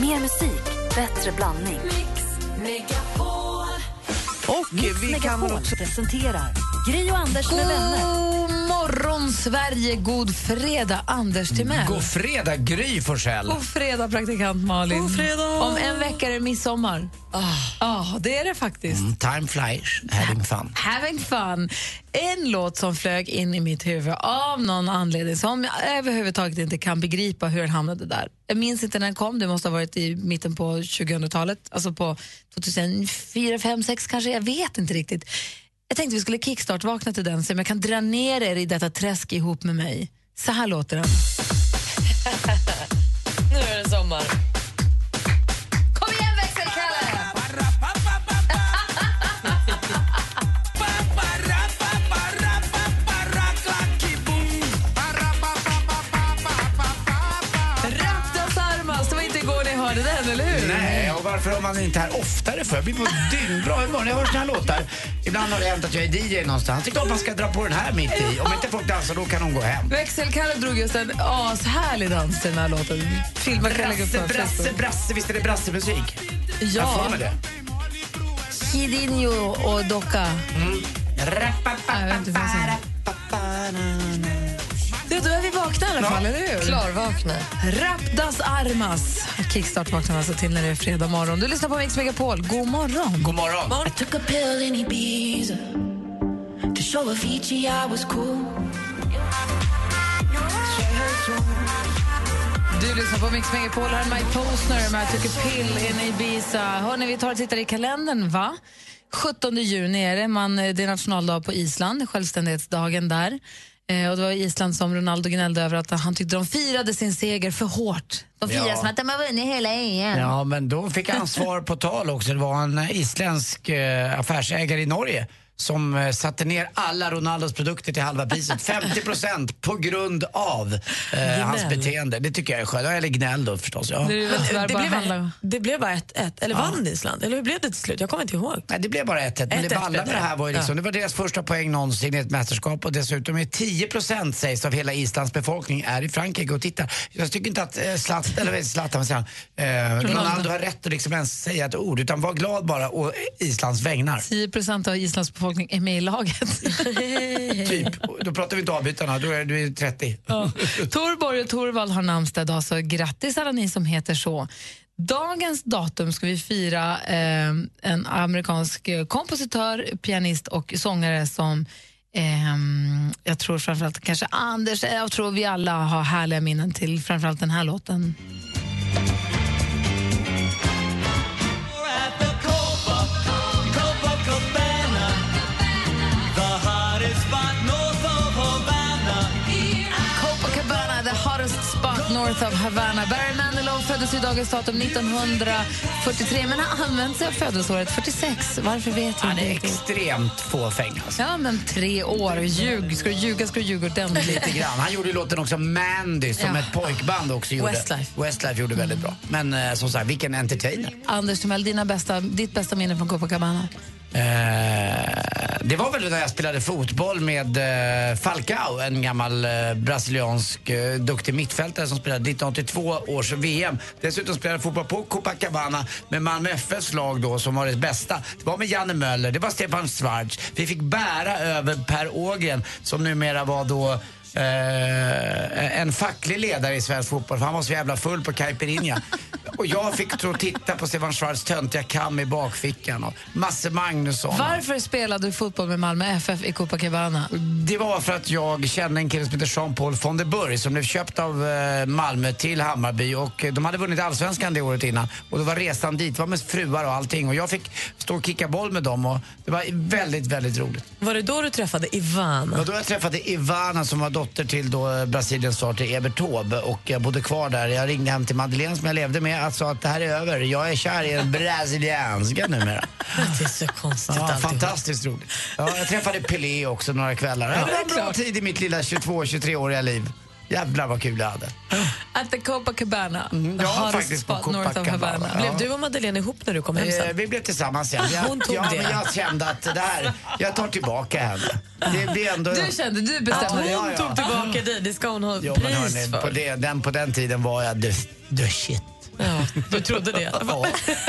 Mer musik, bättre blandning. Och Mix vi kan Megapol väl också... presenterar Gri och Anders med vänner. Morgon, Sverige! God fredag, Anders Timell. God fredag, Gry Forssell. God fredag, praktikant Malin. God fredag. Om en vecka är det midsommar. Ja, det är det faktiskt. Mm, time flies, having fun. Having fun. En låt som flög in i mitt huvud av någon anledning som jag överhuvudtaget inte kan begripa hur den hamnade där. Jag minns inte när den kom, det måste ha varit i mitten på 2000-talet, alltså på 2004, 5, 6 kanske, jag vet inte riktigt. Jag tänkte vi skulle kickstart-vakna till den så jag kan dra ner er i detta träsk ihop med mig. Så här låter den. nu är det sommar. Kom igen växelkalle! Raptas armas, det var inte igår ni hörde den, eller hur? Nej, och varför har man inte här oftare för? Jag blir på dygnbra humör när jag hör såna här låtar. Ibland har det hänt att jag är DJ någonstans. Det är klart man ska dra på den här mitt i. Om inte folk dansar då kan de gå hem. Växelkalle drog just en ashärlig dans till den här låten. Filmen kan lägga upp Brasse, på brasse, Facebook. brasse, visst är det brassemusik? Jag får Ja, med det. Kidinho och Docka. Jag vet inte vad jag säger. Du, då är vi vakna i alla fall, eller hur? Klarvakna. Rapdas armas. Kickstart vaknar alltså till när det är fredag morgon. Du lyssnar på Mix Megapol. God morgon. God morgon. I took a pill in Ibiza to show Avicii I was cool. Du lyssnar på Mix Megapol. Här är Mike Posner med I took a pill in Ibiza. Hörrni, vi tar och tittar i kalendern, va? 17 juni är det. Man, det är nationaldag på Island, självständighetsdagen där. Eh, och det var Island som Ronaldo gnällde över att han tyckte de firade sin seger för hårt. De firade Ja. som att de har vunnit hela EM. Ja, men då fick han svar på tal också. Det var en isländsk eh, affärsägare i Norge som eh, satte ner alla Ronaldos produkter till halva priset. 50 procent på grund av eh, hans beteende. Det tycker jag är skönt. Eller gnäll då förstås. Ja. Det, Det blev, det blev bara 1-1. Eller vann Island? Eller hur blev det till slut? Jag kommer inte ihåg. Nej, det blev bara 1-1. Men det 1-1 balla med det det. här var ju liksom, det var deras första poäng någonsin i ett mästerskap och dessutom är 10 procent sägs av hela Islands befolkning är i Frankrike och tittar. Jag tycker inte att eh, Zlatan, eller Zlatan, vad säger han? Eh, Ronaldo har rätt att liksom ens säga ett ord utan var glad bara och Islands vägnar. 10 procent av Islands befolkning är med i laget. Typ. Då pratar vi inte avbytarna, då är du 30. Ja. Torborg och Torvald har namnsdag idag, så grattis alla ni som heter så. Dagens datum ska vi fira eh, en amerikansk eh, kompositör, pianist och sångare som eh, jag tror framförallt kanske Anders, jag tror vi alla har härliga minnen till framförallt den här låten. North of Havana. Barry Manilow föddes i dagens datum 1943 men har använt sig av födelseåret 46. Varför vet jag Han är inte. extremt fåfäng alltså. Ja, men tre år. Ljug. Ska du ljuga ska du ljuga ordentligt. Lite grann. Han gjorde låten också Mandy som Ja. ett pojkband också gjorde. Westlife. Westlife gjorde väldigt bra. Men eh, som sagt, vilken entertainer. Anders Timell, dina bästa, ditt bästa minne från Copacabana? Eh, det var väl när jag spelade fotboll med eh, Falcao, en gammal eh, brasiliansk eh, duktig mittfältare som spelade 1982 års VM. Dessutom spelade jag fotboll på Copacabana med Malmö FFs lag då som var det bästa. Det var med Janne Möller, det var Stefan Schwarz. Vi fick bära över Per Ågren som numera var då eh, en facklig ledare i svensk fotboll för han var så jävla full på caipirinha. Och jag fick tro titta på Stefan Schwarz töntiga kam i bakfickan och Masse Magnusson. Varför spelade du fotboll med Malmö FF i Copacabana? Det var för att jag kände en kille som heter Jean-Paul von der Burg som blev köpt av eh, Malmö till Hammarby och de hade vunnit allsvenskan det året innan. Och då var resan dit, det var med fruar och allting och jag fick stå och kicka boll med dem och det var väldigt, väldigt roligt. Var det då du träffade Ivana? Det var då jag träffade Ivana som var dotter till då eh, Brasiliens svar till Evert Taube och jag bodde kvar där. Jag ringde hem till Madeleine som jag levde med och sa att det här är över. Jag är kär i en brasilianska numera. Det är så konstigt Ja, fantastiskt roligt. Ja, jag träffade Pelé också några kvällar. Det var en bra tid i mitt lilla 22-23-åriga liv. Jävlar vad kul jag hade. At the Copacabana. Mm, the ja, hottest north of Copacabana. Havana. Ja. Blev du och Madeleine ihop när du kom hem Eh, sen? vi blev tillsammans igen. Jag, Hon tog ja, det. Men jag kände att det här, jag tar tillbaka henne. Det blir ändå... Du kände, du bestämde. hon ja, ja. tog tillbaka dig, det ska hon ha Jo, pris hörni, för. på, det, den, på den tiden var jag the, the shit. Ja, du trodde det? Ja,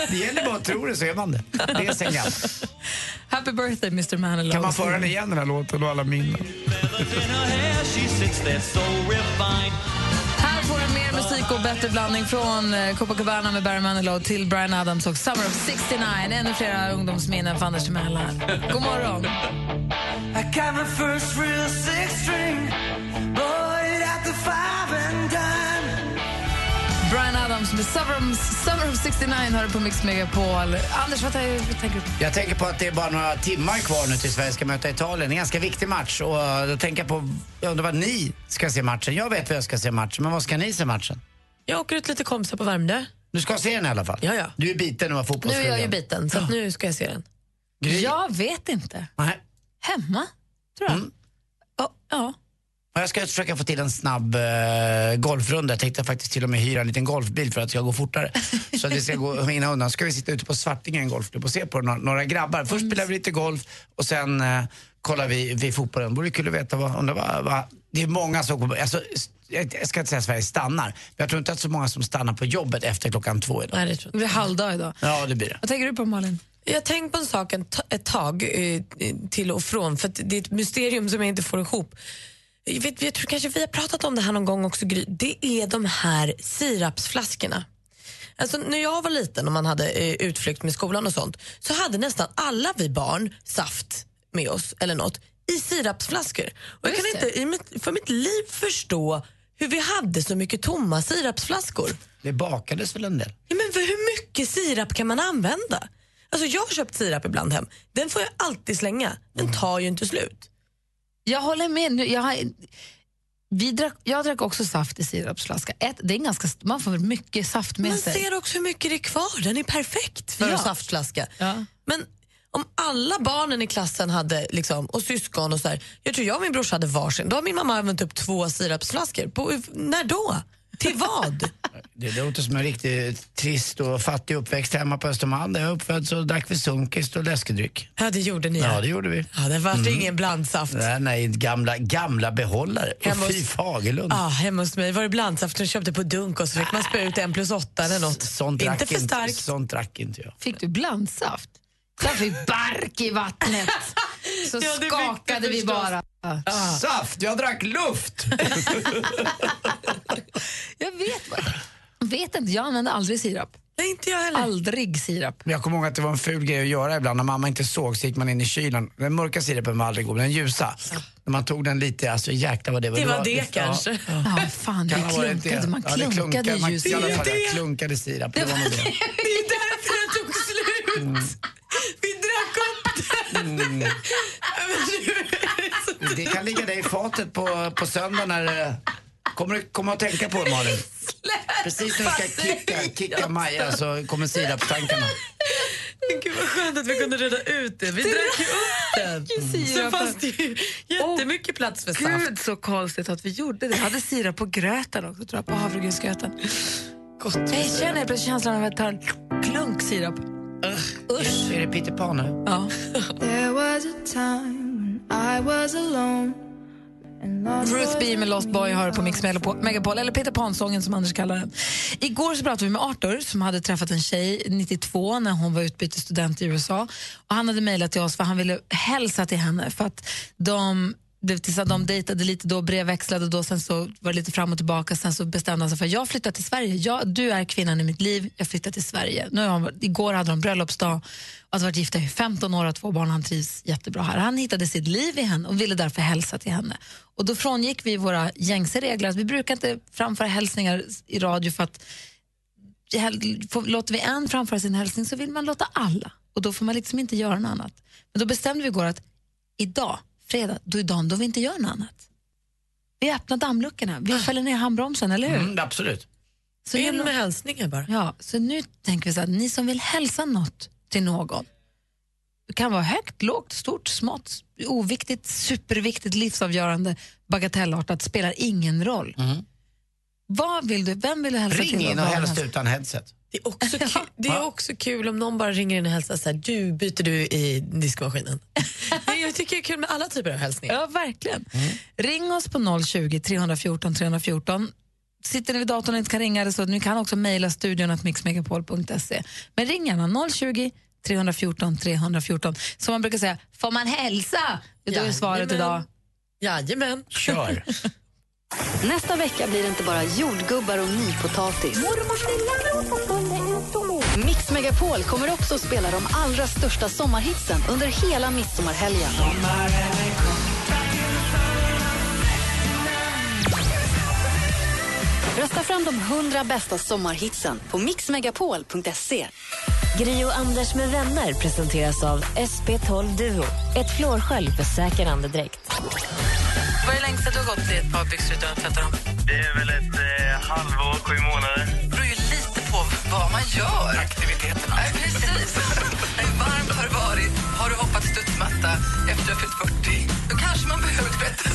det gäller bara att tro det så är man det. Det är sen gammalt. Happy birthday Mr Manilow. Kan man föra den igen den här låten och alla minnen? Här får du mer musik och bättre blandning från eh, Copacabana med Barry Manilow till Brian Adams och Summer of 69. Ännu flera ungdomsminnen för Anders Timell här. God morgon. Brian Adams med Summer of, Summer of 69 har du på Mix Megapol. Anders, vad tänker du? Jag tänker på att det är bara några timmar kvar nu till Sverige ska möta Italien. En ganska viktig match. Och då tänker jag på, jag undrar vad ni ska se matchen. Jag vet vad jag ska se matchen, men vad ska ni se matchen? Jag åker ut lite kompisar på Värmdö. Du ska se den i alla fall? Ja, ja. Du är biten av Nu fotbollsfrugan. är jag ju biten, så att nu ska jag se den. Gry? Jag vet inte. Nej. Hemma, tror jag. Mm. Ja, ja. Jag ska försöka få till en snabb uh, golfrunda. Jag tänkte faktiskt till och med hyra en liten golfbil för att det ska gå fortare. så att det ska gå hinna undan. Så ska vi sitta ute på Svartingen en golfklubb och se på några, några grabbar. Först spelar vi lite golf och sen uh, kollar vi, vi fotbollen. Vore kul att veta vad, undra vad, vad det är många som, alltså, jag ska inte säga att Sverige stannar, men jag tror inte att så många som stannar på jobbet efter klockan två idag. Nej, det tror Det blir halvdag idag. Ja, det blir det. Vad tänker du på, Malin? Jag tänkt på en sak ett tag eh, till och från, för att det är ett mysterium som jag inte får ihop. Jag, vet, jag tror kanske vi har pratat om det här någon gång också, Gry. Det är de här sirapsflaskorna. Alltså, när jag var liten och man hade eh, utflykt med skolan och sånt så hade nästan alla vi barn saft med oss eller något i sirapsflaskor. Och jag kan inte i mitt, för mitt liv förstå hur vi hade så mycket tomma sirapsflaskor. Det bakades väl en del? Ja, men för hur mycket sirap kan man använda? Alltså jag har köpt sirap ibland hem. Den får jag alltid slänga. Den tar ju inte slut. Jag håller med. Nu, jag, har, vi drack, jag drack också saft i sirapsflaska. Ett, det är ganska, man får mycket saft med Man sig. ser också hur mycket det är kvar. Den är perfekt för Ja. en saftflaska. Ja. Men om alla barnen i klassen hade liksom, och syskon och så här, jag tror jag och min brorsa hade varsin. Då har min mamma använt upp två sirapsflaskor. På, när då? Till vad? Det låter som en riktigt trist och fattig uppväxt hemma på Östermalm där jag uppföddes och drack vi sunkist och läskedryck. ja, det gjorde ni. Ja, det gjorde vi. Ja, det var ingen blandsaft. Nej, nej, gamla, gamla behållare. Hemma Och fy Fagerlund. Ja, hemma hos mig var det blandsaft och köpte på dunk och så fick man spä ut en plus åtta eller något. Sånt Inte för starkt. Sånt drack inte jag. Fick du blandsaft? Jag fick bark i vattnet. Så Ja, det skakade vi bara. Saft! Jag drack luft! Jag vet, vet inte, jag använde aldrig sirap. Nej, inte jag heller. Aldrig sirap. Jag kommer ihåg att det var en ful grej att göra ibland. När mamma inte såg så gick man in i kylen. Den mörka sirapen var aldrig god, men den ljusa. När man tog den lite, alltså jäklar vad det var. Det var det ja. kanske. Ja, fan, det varit klunkade. det. Man Ja, det klunkade man, ljus. Det är jag klunkade sirap. Det var nog det. Det är därför det tog slut. Vi det Det kan ligga dig i fatet på, på söndag när... eh, Kommer du komma att tänka på det, Malin? Precis när du ska kicka, kicka Maja så kommer sirapstankarna. Gud vad skönt att vi kunde reda ut det. Vi drack ju upp den. Så sirap. fanns det ju jättemycket plats för saft. Gud, så konstigt att vi gjorde det. Jag hade sirap på gröten också, tror jag, på havregrynsgröten. Gott. Jag känner plötsligt känslan av att ta en klunk sirap. Usch. Är det Peter Pan nu? Ja. There was a time when I was alone and lost Ruth B med Lost Boy har på Mix Megapol eller Peter Pan-sången som Anders kallar den. Igår så pratade vi med Arthur som hade träffat en tjej 92 när hon var utbytesstudent i USA. Och han hade mejlat till oss för han ville hälsa till henne för att de det, tills att de dejtade lite då, brevväxlade då, sen så var det lite fram och tillbaka, sen så bestämde han sig för jag flyttar till Sverige. Jag, du är kvinnan i mitt liv, jag flyttar till Sverige. Nu har han, igår hade de bröllopsdag och hade varit gifta i 15 år och två barn. Han trivs jättebra här. Han hittade sitt liv i henne och ville därför hälsa till henne. Och då frångick vi våra gängse regler. att Vi brukar inte framföra hälsningar i radio för att låter vi en framföra sin hälsning så vill man låta alla. Och då får man liksom inte göra något annat. Men då bestämde vi igår att idag, fredag, då är dagen då vi inte gör något annat. Vi öppnar dammluckorna, vi fäller ner handbromsen, eller hur? Mm, absolut. Så, In med hälsningar bara. ja, så nu tänker vi så att ni som vill hälsa något till någon, det kan vara högt, lågt, stort, smått, oviktigt, superviktigt, livsavgörande, bagatellartat, spelar ingen roll. Vad vill du, vem vill du hälsa till? Ring in och hälsa? utan headset. Det är, också kul, det är också kul om någon bara ringer in och hälsar så här, du byter du i diskmaskinen. Jag tycker det är kul med alla typer av hälsningar. Ja, verkligen. Ring oss på 020 314 314. sitter ni vid datorn och inte kan ringa eller så, ni kan också mejla studion att mixmegapol.se. Men ring gärna 020 314 314. Som man brukar säga, får man hälsa? Då är svaret idag. Jajamän. Kör. Nästa vecka blir det inte bara jordgubbar och nypotatis. Mix Megapol kommer också att spela de allra största sommarhitsen under hela midsommarhelgen. Rösta fram de 100 bästa sommarhitsen på mixmegapol.se. Gri och Anders med vänner presenteras av SP12 Duo. Ett flårskölj för säker andedräkt. Vad är det längsta du har gått i ett par byxor utan att tvätta dem? Det är väl ett eh, halvår, sju månader. Vad man gör. Aktiviteterna. Nej, precis. Hur varmt har det varit? Har du hoppat studsmatta efter att har fyllt 40? Då kanske man behöver tvätta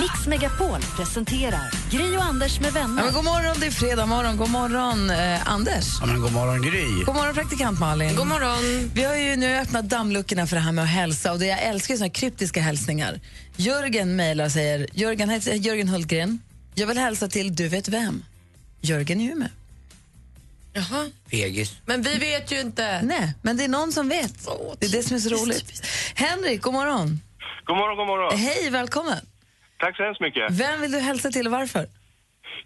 Mix Megapol presenterar Gri och Anders med Ja, vänner. men god morgon, det är fredag morgon. God morgon, eh, Anders. Ja, men god morgon Gry. God morgon, praktikant Malin. God morgon. Vi har ju nu öppnat dammluckorna för det här med att hälsa och det jag älskar är såna här kryptiska hälsningar. Jörgen mejlar och säger, Jörgen, Jörgen Hultgren, jag vill hälsa till du vet vem. Jörgen i Umeå. Jaha. Fegis. Men vi vet ju inte. Nej, men det är någon som vet. Det är det som är så roligt. Henrik, god morgon. God morgon, god morgon. Hej, välkommen. Tack så hemskt mycket. Vem vill du hälsa till och varför?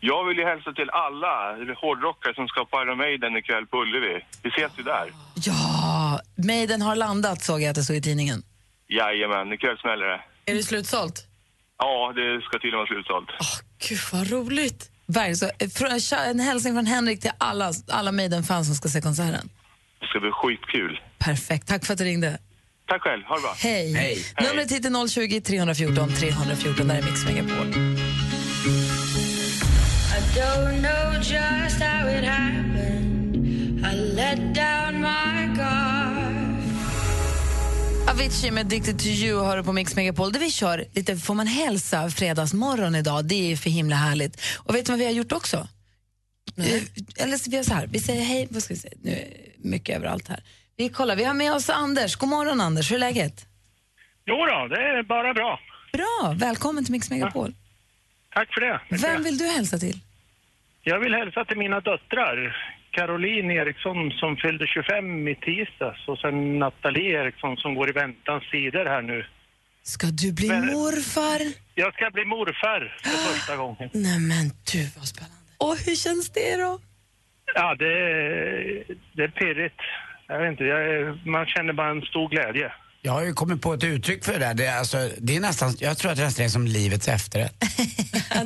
Jag vill ju hälsa till alla hårdrockare som ska på Iron Maiden ikväll på Ullevi. Vi ses ju där. Ja, Maiden har landat såg jag att det stod i tidningen. Jajamän, ikväll smäller det. Är det slutsålt? Ja, det ska till och med vara slutsålt. Åh, Gud vad roligt. Verkligen. Så, eh, En hälsning från Henrik till alla, alla Maiden-fans som ska se konserten. Det ska bli skitkul. Perfekt. Tack för att du ringde. Tack själv, ha det bra. Hej. Hej. Numret hit är 020 314 314. Där är Mix Megapol. don't know just how it happened. I let down my. Avicii med Addicted to you har du på Mix Megapol där vi kör lite Får man hälsa fredagsmorgon idag. Det är för himla härligt. Och vet du vad vi har gjort också? Eh, Eller så vi gör så här, vi säger hej, vad ska vi säga? Nu är mycket överallt här. Vi kollar, vi har med oss Anders. God morgon Anders, hur är läget? Jo då, det är bara bra. Bra, välkommen till Mix Megapol. Tack för det. Vem vill du hälsa till? Jag vill hälsa till mina döttrar. Caroline Eriksson som fyllde 25 i tisdags och sen Nathalie Eriksson som går i väntans sidor här nu. Ska du bli Men- morfar? Jag ska bli morfar för första gången. Nej men du vad spännande. Och hur känns det då? Ja, det det är pirrigt. Jag vet inte, jag, man känner bara en stor glädje. Jag har ju kommit på ett uttryck för det där. Det är, alltså, det är nästan, jag tror att det nästan är som livets efterrätt.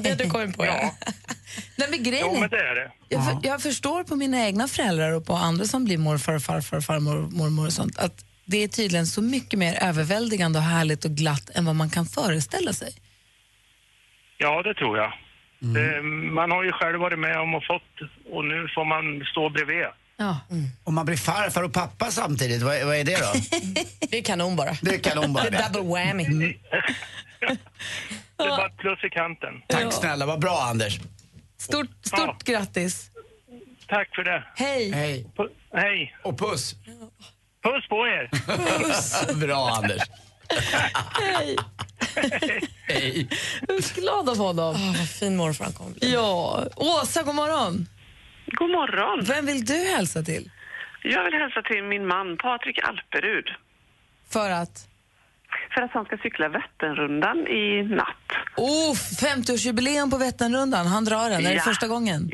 Det har du kommit på ja. Nej, men grejen Jo, är- men det är det. Jag, för, jag förstår på mina egna föräldrar och på andra som blir morfar, och farfar, och farmor och mormor och sånt att det är tydligen så mycket mer överväldigande och härligt och glatt än vad man kan föreställa sig. Ja, det tror jag. Mm. Det, man har ju själv varit med om och fått och nu får man stå bredvid. Ja. Om man blir farfar och pappa samtidigt, vad, är- vad är det då? Det är kanon bara. Det är kanon bara. Det är double whammy. Det är bara ett plus i kanten. Tack snälla, vad bra Anders. Stort, stort grattis! Tack för det. Hej! Hej. Pu- hej. Och puss. Puss på er. bra Anders. Hej. Hej. Jag är så glad av honom. Åh, vad fin morfar han kommer bli. Ja. Åsa, god morgon. God morgon. Vem vill du hälsa till? Jag vill hälsa till min man Patrik Alperud För att? för att han ska cykla Vätternrundan i natt. Oh, 50-årsjubileum på Vätternrundan. Han drar den. Är det första gången?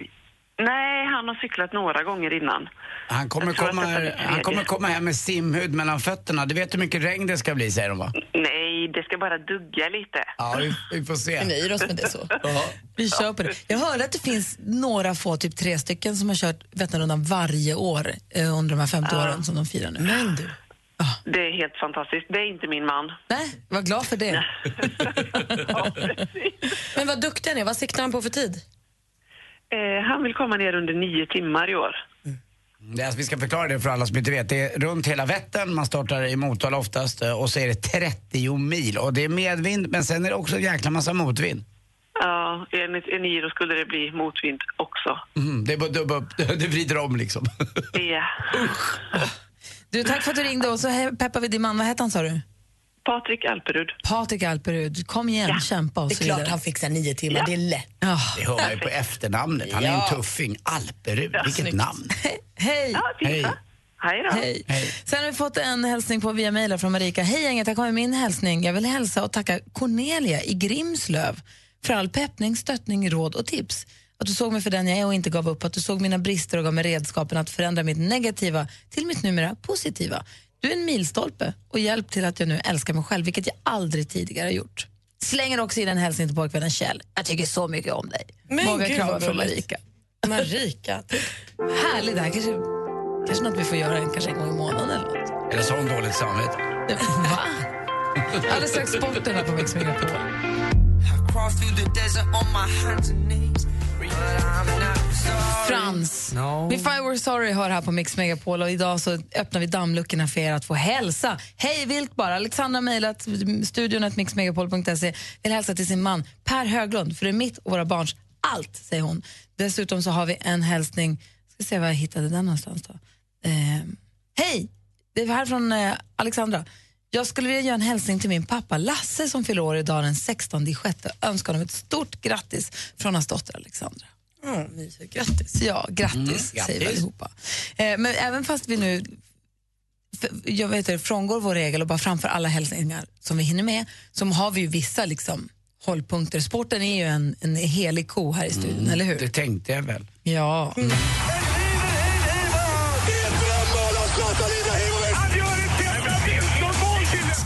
Nej, han har cyklat några gånger innan. Han kommer, komma, han kommer komma hem med simhud mellan fötterna. Du vet hur mycket regn det ska bli säger de va? Nej, det ska bara dugga lite. Ja, vi, vi får se. Vi nöjer oss med det så. Ja. Vi kör på det. Jag hörde att det finns några få, typ tre stycken, som har kört Vätternrundan varje år eh, under de här 50 åren som de firar nu. Men du. Det är helt fantastiskt. Det är inte min man. Nej, var glad för det. Ja. Men vad duktig han är. Vad siktar han på för tid? eh, han vill komma ner under nio timmar i år. Det är, alltså, vi ska förklara det för alla som inte vet. Det är runt hela Vättern, man startar i Motala oftast eh, och så är det 30 mil. Och det är medvind men sen är det också en jäkla massa motvind. Ja, enligt Eniro skulle det bli motvind också. Mm, det är bara dubba upp, det vrider om liksom. Ja. Du, tack för att du ringde och så peppar vi din man. Vad hette han sa du? Patrik Alperud. Patrik Alperud, kom igen, kämpa och Det är så klart vidare. han fixar nio timmar, det är lätt. Ja. Det hör man ju på efternamnet. Han är Ja. en tuffing. Alperud, vilket snyggt. namn. Hej! Ja, Hej. Hej då. Hej. Hej. Sen har vi fått en hälsning på via mejl från Marika. Hej gänget, här kommer min hälsning. Jag vill hälsa och tacka Cornelia i Grimslöv för all peppning, stöttning, råd och tips. Att du såg mig för den jag är och inte gav upp, att du såg mina brister och gav mig redskapen att förändra mitt negativa till mitt numera positiva. Du är en milstolpe och hjälp till att jag nu älskar mig själv, vilket jag aldrig tidigare har gjort. Slänger också in en hälsning till pojkvännen Kjell. Jag tycker så mycket om dig. Men Många gud, kramar från. Marika. Marika. Härligt, det här kanske, kanske något vi får göra en, kanske en gång i månaden eller något. Eller så har hon dåligt samvete. Va? Alldeles strax sporten här på Mix Megapol. Frans, If I were sorry hör här på Mix Megapol och idag så öppnar vi dammluckorna för er att få hälsa. Hej vilt bara. Alexandra mejlat studion mixmegapol.se vill hälsa till sin man Per Höglund för det är mitt och våra barns allt, säger hon. Dessutom så har vi en hälsning, ska se var jag hittade den någonstans då. Eh, Hej! Det är här från eh, Alexandra. Jag skulle vilja göra en hälsning till min pappa Lasse som fyller år idag den 16 i sjätte. Önskar honom ett stort grattis från hans dotter Alexandra. Mm, mysigt. Grattis. Ja, grattis Mm, säger vi grattis. allihopa. Eh, men även fast vi nu f- jag vet inte, frångår vår regel och bara framför alla hälsningar som vi hinner med, så har vi ju vissa liksom, hållpunkter. Sporten är ju en, en helig ko här i studion, eller hur? Det tänkte jag väl. Ja.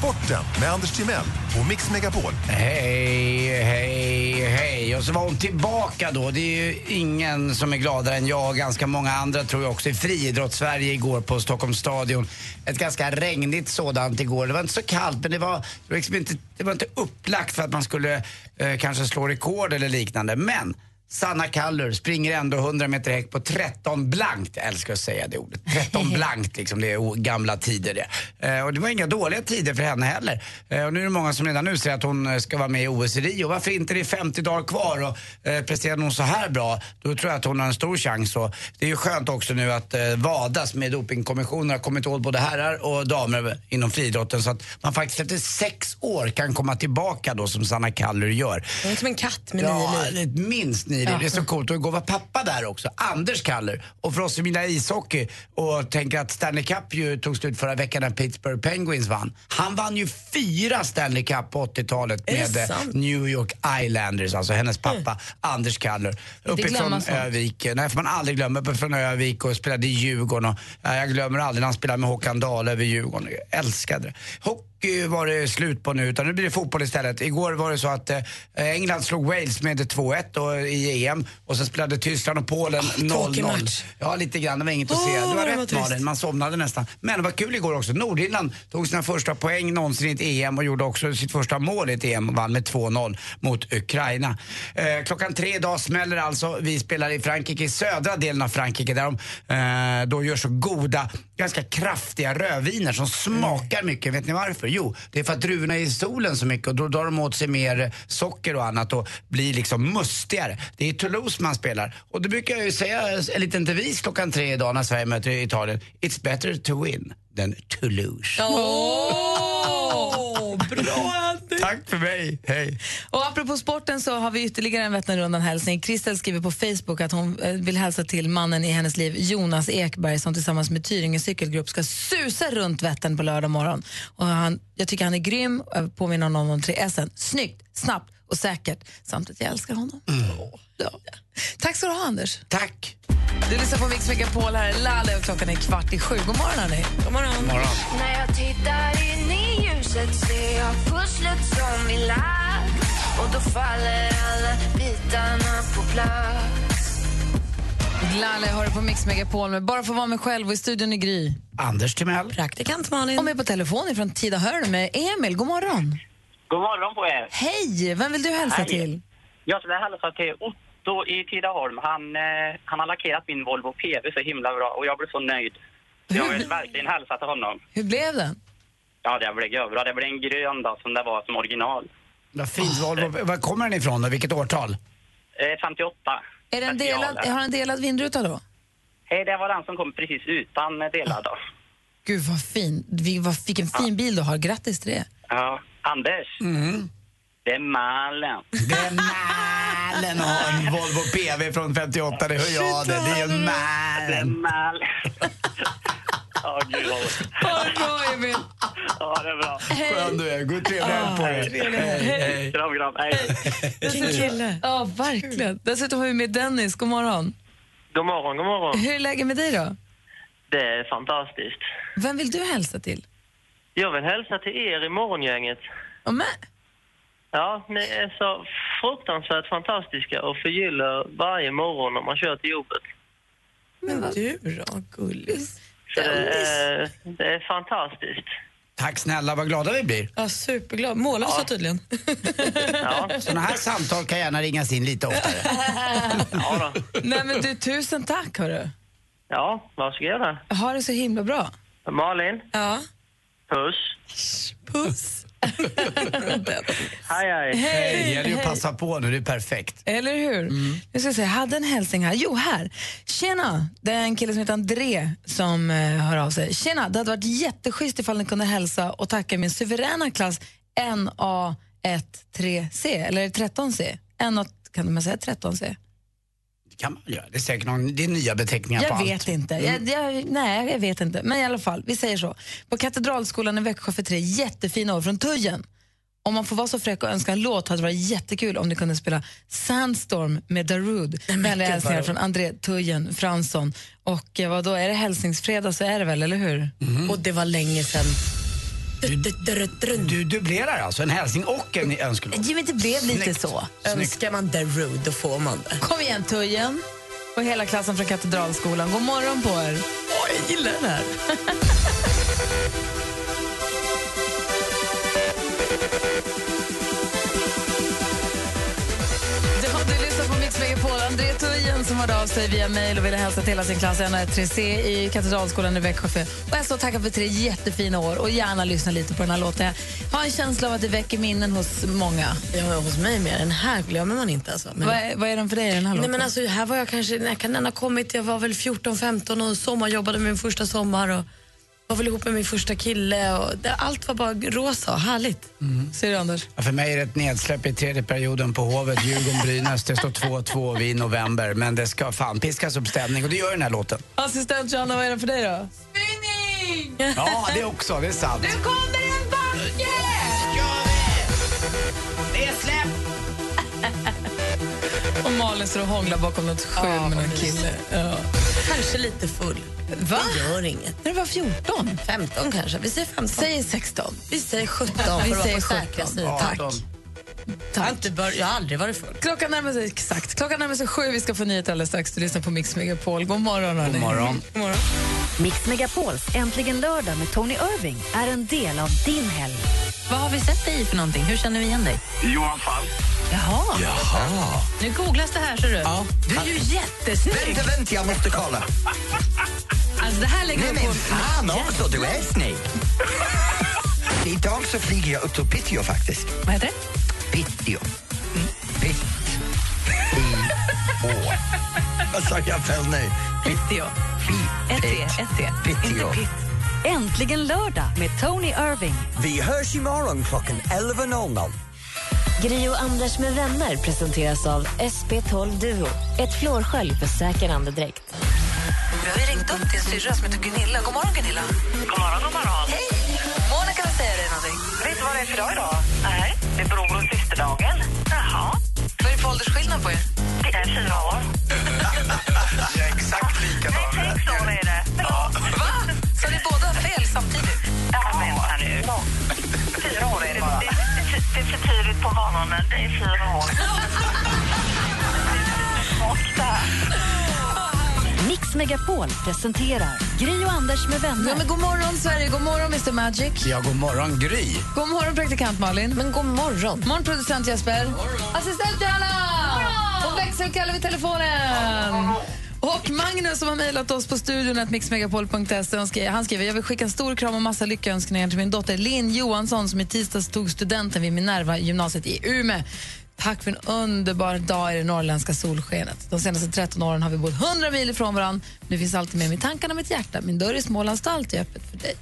Sporten med Anders Timell och Mix Megapol. Hej, hej, hej. Och så var hon tillbaka då. Det är ju ingen som är gladare än jag och ganska många andra tror jag också i friidrotts-Sverige igår på Stockholms stadion. Ett ganska regnigt sådant igår. Det var inte så kallt men det var, det var, liksom inte, det var inte upplagt för att man skulle eh, kanske slå rekord eller liknande. Men Sanna Kallur springer ändå 100 meter häck på 13 blankt. Jag älskar att säga det ordet. 13 blankt liksom, det är gamla tider det. Eh, och det var inga dåliga tider för henne heller. Eh, och nu är det många som redan nu säger att hon eh, ska vara med i OS i Rio. Varför inte? Det är 50 dagar kvar och eh, presterar hon så här bra, då tror jag att hon har en stor chans. Och det är ju skönt också nu att eh, vadas med dopingkommissionen har kommit åt både herrar och damer inom friidrotten så att man faktiskt efter sex år kan komma tillbaka då som Sanna Kallur gör. Hon är som en katt med Ja, nio liv. minst nio liv. Det är så coolt. Och igår var pappa där också, Anders Kaller. Och för oss som gillar ishockey och tänker att Stanley Cup ju tog slut förra veckan när Pittsburgh Penguins vann. Han vann ju fyra Stanley Cup på 80-talet Är det med? New York Islanders, alltså hennes pappa Anders Kaller. Uppifrån. Övik. Nej, får man aldrig glömma. Uppifrån Övik och spelade i Djurgården. Och, ja, jag glömmer aldrig när han spelade med Håkan Dahl över Djurgården. Jag älskade det. Hockey var det slut på nu, utan nu blir det fotboll istället. Igår var det så att eh, England slog Wales med 2-1 då i EM och sen spelade Tyskland och Polen tråkig 0-0. match. Ja, lite grann. Det var inget att Åh, se. Du har rätt. Malin, man somnade nästan. Men det var kul igår också. Nordirland tog sina första poäng någonsin i ett EM och gjorde också sitt första mål i ett EM och vann med 2-0 mot Ukraina. Eh, klockan tre idag smäller alltså. Vi spelar i Frankrike, i södra delen av Frankrike där de eh, då gör så goda, ganska kraftiga rödviner som smakar mycket. Vet ni varför? Jo, det är för att druvorna är i solen så mycket och då drar de åt sig mer socker och annat och blir liksom mustigare. Det är Toulouse man spelar. Och det brukar jag ju säga en liten devis klockan tre idag när Sverige möter Italien. It's better to win than to lose. oh, bra Tack för mig, hej. Och apropå sporten så har vi ytterligare en Vätternrundan-hälsning. Kristel skriver på Facebook att hon eh, vill hälsa till mannen i hennes liv, Jonas Ekberg, som tillsammans med Tyringe cykelgrupp ska susa runt Vättern på lördag morgon. Och han, jag tycker han är grym och jag påminner honom om tre S. Snyggt, snabbt och säkert. Samt att jag älskar honom. Ja. Tack ska du ha, Anders. Tack. Du lyssnar på Mix Megapol. Här är Lalle och klockan är kvart i sju. God morgon, hörni. God morgon. Morgon. När jag tittar ljuset ser jag pusslet som vi lagt och då faller alla bitarna på plats Lalle har du på Mix Megapol med Bara få vara mig själv och i studion i Gry. Anders Timell. Praktikant Malin. Och med på telefon från Tidaholm med Emil. God morgon. God morgon på er. Hej! Vem vill du hälsa Hej. till? Jag skulle hälsa till Otto i Tidaholm. Han, eh, han har lackerat min Volvo PV så himla bra och jag blev så nöjd. Jag vill verkligen hälsa till honom. Hur blev den? Ja, det blev bra. Det blev en grön då, som det var som original. Vad fint. Volvo. Var kommer den ifrån då? Vilket årtal? Eh, 58. Är den delad, har den delad vindruta då? Hej, det var den som kom precis utan delad då. Gud vad fin. Vi- vad- Vilken fin bil du har. Grattis till det. Ja. Anders. Det är Malen. Det är Malen och en Volvo PV från 58, det hör jag det. Det är ju Det är Malen. Ja, gud vad roligt. Ha det bra, Emil. Ja, det är bra. Skön du är. God trevlig helg på dig. Hej, hej. Kram, kram. Hej. Vilken kille. Ja, verkligen. Dessutom har vi med Dennis. God morgon. God morgon, god morgon. Hur är läget med dig då? Det är fantastiskt. Vem vill du hälsa till? Jag vill hälsa till er i morgongänget. Och med? Ja, ni är så fruktansvärt fantastiska och förgyller varje morgon när man kör till jobbet. Men du då, gullis? Så det, är, fantastiskt. Tack snälla, vad glada vi blir. Ja, superglad. Mållösa tydligen. Ja, Såna här samtal kan gärna ringas in lite oftare. ja då. Nej, men du, tusen tack, hörru. Ja, varsågoda. Ha det så himla bra. Malin, Ja. puss. Puss. Hej, hej. Det gäller ju att passa på nu, det är perfekt. Eller hur? Jag ska se, jag hade en hälsning här. Jo, här. Tjena! Det är en kille som heter André som eh, hör av sig. Tjena! Det hade varit jätteschysst ifall ni kunde hälsa och tacka min suveräna klass NA13C, eller 13C. NA, kan man säga 13C? Det kan man göra. Det är säkert någon, det är nya beteckningar på Jag allt. vet inte. Jag, jag, nej, jag vet inte. Men i alla fall, vi säger så. På Katedralskolan i Växjö för tre jättefina år från Tujen. Om man får vara så fräck och önska en låt hade det varit jättekul om ni kunde spela Sandstorm med Darude. Vänliga hälsningar från André Tujen Fransson. Och eh, vad då är det hälsningsfredag så är det väl, eller hur? Och det var länge sedan. Du dubblerar alltså en hälsning och en önskelåt. Jo, men det blev lite Snyggt. så. Önskar man Darude, då får man det. Kom igen Tujen och hela klassen från Katedralskolan. God morgon på er. Åh, jag gillar den här. Mix Megapol. André Tujen som hörde av sig via mejl och ville hälsa till hela sin klass NR3C i Katedralskolan i Växjö. Och jag så tackar för tre jättefina år och gärna lyssna lite på den här låten. Jag har en känsla av att det väcker minnen hos många. Ja, hos mig med. Den här glömmer man inte. Alltså. Men... Vad, är, vad är den för dig, den här Nej, låten? men alltså, här var jag kanske, när kan den ha kommit? Jag var väl 14-15 och sommarjobbade min första sommar och var väl ihop med min första kille. Och det, allt var bara rosa och härligt. Ser du, Anders? Ja, för mig är det ett nedsläpp i tredje perioden på Hovet, Djurgården-Brynäs. Det står 2-2 vid november, men det ska fan piskas upp stämning och det gör den här låten. Assistent Johanna, vad är den för dig då? Spinning! Ja, det också, det är sant. Nu kommer en backe! Nedsläpp! Och Malin står och hånglar bakom något skjul med någon kille. Ja. Kanske lite full. Va? Det gör inget. När du var 14? 15 kanske. Vi säger 15. Säg 16. Vi säger 17 för Vi att vara säger på säkra 17. sidan. Tack. Jag har, inte bör, jag har aldrig varit full. Klockan närmar sig exakt. Klockan närmar sig sju. Vi ska få nyheter alldeles strax. Du lyssnar på Mix Megapol. God morgon, hörni. God morgon. God morgon. Mix Megapols Äntligen lördag med Tony Irving är en del av din helg. Vad har vi sett dig i för någonting? Hur känner vi igen dig? Johan Falk. Jaha. Nu googlas det här, ser du. Ja. Du är ju jättesnygg. Vänta, vänta, jag måste kolla. Alltså, det här lägger Nej vi på... men fan också, du är snygg. Idag så flyger jag ut till Piteå faktiskt. Vad heter det? Piteå. Pitt. I å. Vad sa jag fel nu? Piteå. Ett T, ett T. Piteå. Inte pitt. Äntligen lördag med Tony Irving. Vi hörs imorgon klockan 11.00. Gri och Anders med vänner presenteras av SP12 Duo. Ett flårskölj för säker andedräkt. Vi har ringt upp din syrra som heter Gunilla. God morgon, Gunilla. God morgon, god morgon. Hej! Monica vill säga dig någonting. Vet du vad det är för dag idag? Nej. Det är bror och systerdagen. Jaha. Vad är det för åldersskillnad på er? Det är fyra år. Vi är exakt likadana. Sex år är det. Ja. Va? Så ni båda fel samtidigt? Ja, vänta nu. Fyra år är det bara. Det, det, det är för tidigt på morgonen. Det är fyra år. Borta. Mix Megapol presenterar Gri och Anders med vänner. Ja, men god morgon, Sverige. God morgon, Mr Magic. Ja, god morgon Gry. God morgon, praktikant Malin. Men god morgon. morgon, producent Jesper. Assistent Johanna! Och växelkalle vid telefonen. Och Magnus som har mejlat oss på studion mixmegapol.se han skriver, han skriver jag vill skicka en stor kram och massa lyckönskningar till min dotter Linn Johansson som i tisdags tog studenten vid Minerva gymnasiet i Umeå. Tack för en underbar dag i det norrländska solskenet. De senaste 13 åren har vi bott 100 mil ifrån varandra. Nu finns alltid med mig i tankarna och mitt hjärta. Min dörr i Småland står alltid öppet för dig.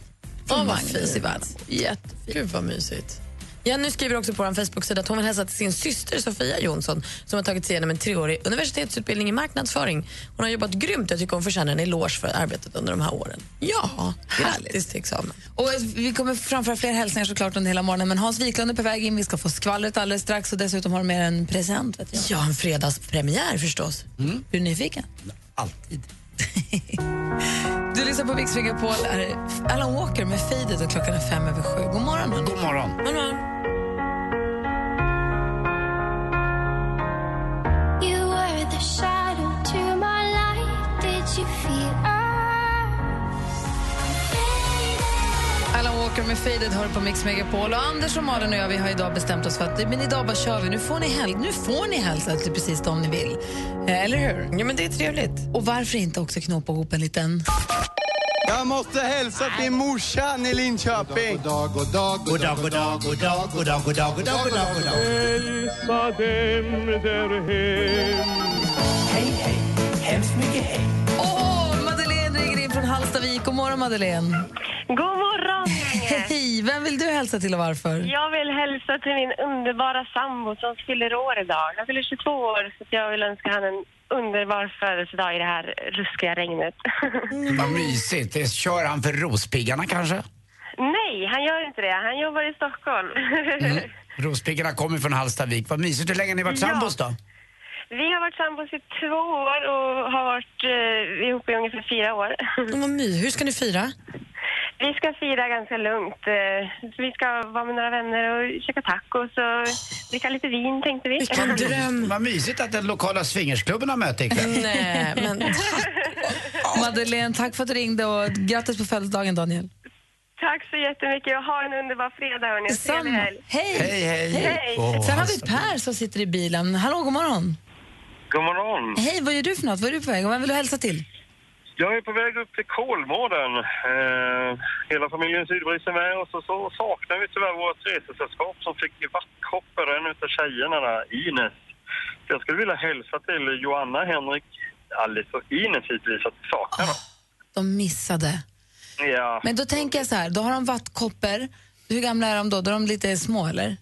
Åh, vad i fint. världen. Jättefint. Gud vad mysigt. Jenny skriver också på vår Facebook-sida att hon vill hälsa till sin syster Sofia Jonsson som har tagit sig igenom en treårig universitetsutbildning i marknadsföring. Hon har jobbat grymt. Jag tycker hon förtjänar en eloge för arbetet under de här åren. Ja, grattis till examen. Och vi kommer framföra fler hälsningar såklart under hela morgonen. Men Hans Wiklund är på väg in. Vi ska få skvallret alldeles strax och dessutom har du med en present. Vet jag. Ja, en fredagspremiär förstås. Är du nyfiken? Alltid. Du lyssnar på Mix Megapol. Här är Alan Walker med Faded och klockan är fem över sju. God morgon. hörni. God morgon. You were the shadow to my light. Did you feel Alan Walker med Faded hör på Mix Megapol. Och Anders och Malin och jag vi har idag bestämt oss för att men idag bara kör vi. Nu får ni, häl- nu får ni hälsa till precis dem ni vill. Eh, eller hur? Ja, men det är trevligt. Och varför inte också knåpa ihop en liten... Jag måste hälsa till morsan i Linköping. God dag, god dag, god dag, god dag, god dag, god dag, god dag, god dag, god dag. Hälsa dem där hem. Hej, hej, hemskt mycket hej. Hallstavik. God morgon, Madeleine. God morgon, Hej! Vem vill du hälsa till och varför? Jag vill hälsa till min underbara sambo som fyller år idag. Han fyller 22 år så jag vill önska honom en underbar födelsedag i det här ruskiga regnet. Vad mysigt. Det kör han för Rospiggarna kanske? Nej, han gör inte det. Han jobbar i Stockholm. Mm. Rospiggarna kommer från Hallstavik. Vad mysigt. Hur länge har ni varit Ja. sambos då? Vi har varit sambos i två år och har varit eh, ihop i ungefär fyra år. Vad my. Hur ska ni fira? Vi ska fira ganska lugnt. eh, vi ska vara med några vänner och käka tacos och dricka lite vin tänkte vi. Vilken dröm. Vad mysigt att den lokala swingersklubben har möte ikväll. Nej, men Madeleine, tack för att du ringde och grattis på födelsedagen, Daniel. Tack så jättemycket och ha en underbar fredag hörni. helg. Hej! Hej, hej. Hej. Åh, Sen har vi. Per som sitter i bilen. Hallå, god morgon. God morgon. Hej, vad gör du för något? Vad är du på väg? Vem vill du hälsa till? Jag är på väg upp till Kolmården. Eh, hela familjen Sydbris är med och så, så saknar vi tyvärr vårt resesällskap som fick vattkoppor, en utav tjejerna där, Ines. Så jag skulle vilja hälsa till Joanna, Henrik, Alice och Ines hittills att vi saknar dem. De missade. Ja. Men då tänker jag så här, då har de vattkoppor. Hur gamla är de då? Då är de lite små, eller?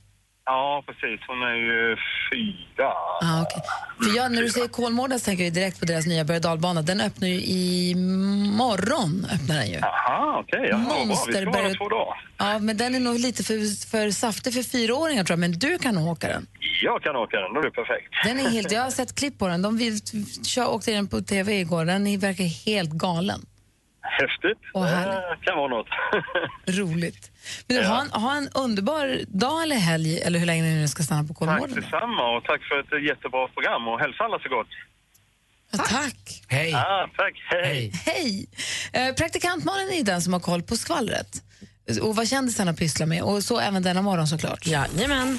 Ja, precis. Hon är ju fyra. Ah, okay. För jag, när du säger Kolmården så tänker jag direkt på deras nya berg dalbana. Den öppnar ju imorgon. Öppnar den ju. Aha, okej. ja, vad bra. Vi ska Monsterberg- två dagar. Ja, men den är nog lite för, för saftig för fyraåringar tror jag. Men du kan nog åka den. Jag kan åka den, då är det perfekt. Den är helt, jag har sett klipp på den. De vill, kör, åkte den på tv igår. Den är- verkar helt galen. Häftigt. Härligt. det kan vara något. Roligt. Men du, ha, en, ha en underbar dag eller helg, eller hur länge ni nu ska stanna på Tack Kolmården. detsamma och tack för ett jättebra program och hälsa alla så gott. tack. Hej. Ja, tack. Hej. Hej! Eh, praktikantmannen är ju den som har koll på skvallret. Och vad kändisarna pysslar med. Och så även denna morgon såklart. Jajamän.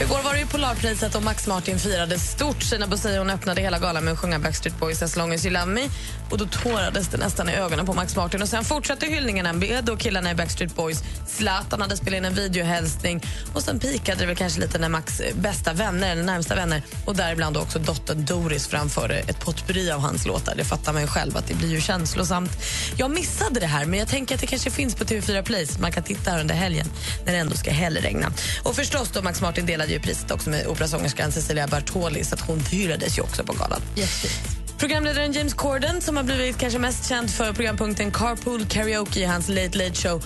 Igår var det ju Polarpriset och Max Martin firade stort sina bussier. Öppnade hela galan med att sjunga Backstreet Boys As long as you love me. Och då tårades det nästan i ögonen på Max Martin. Och sen fortsatte hyllningarna med då killarna i Backstreet Boys. Zlatan hade spelat in en videohälsning. Och sen pikade det väl kanske lite när Max eh, bästa vänner, eller närmsta vänner, och däribland också dottern Doris framförde ett potpurri av hans låtar. Det fattar man ju själv att det blir ju känslosamt. Jag missade det här, men jag tänker att det kanske finns på TV4 Play man kan titta här under helgen när det ändå ska hällregna. Och förstås då Max Martin delade ju priset också med operasångerskan Cecilia Bartoli så att hon hyllades ju också på galan. Programledaren James Corden som har blivit kanske mest känd för programpunkten Carpool Karaoke i hans Late Late Show.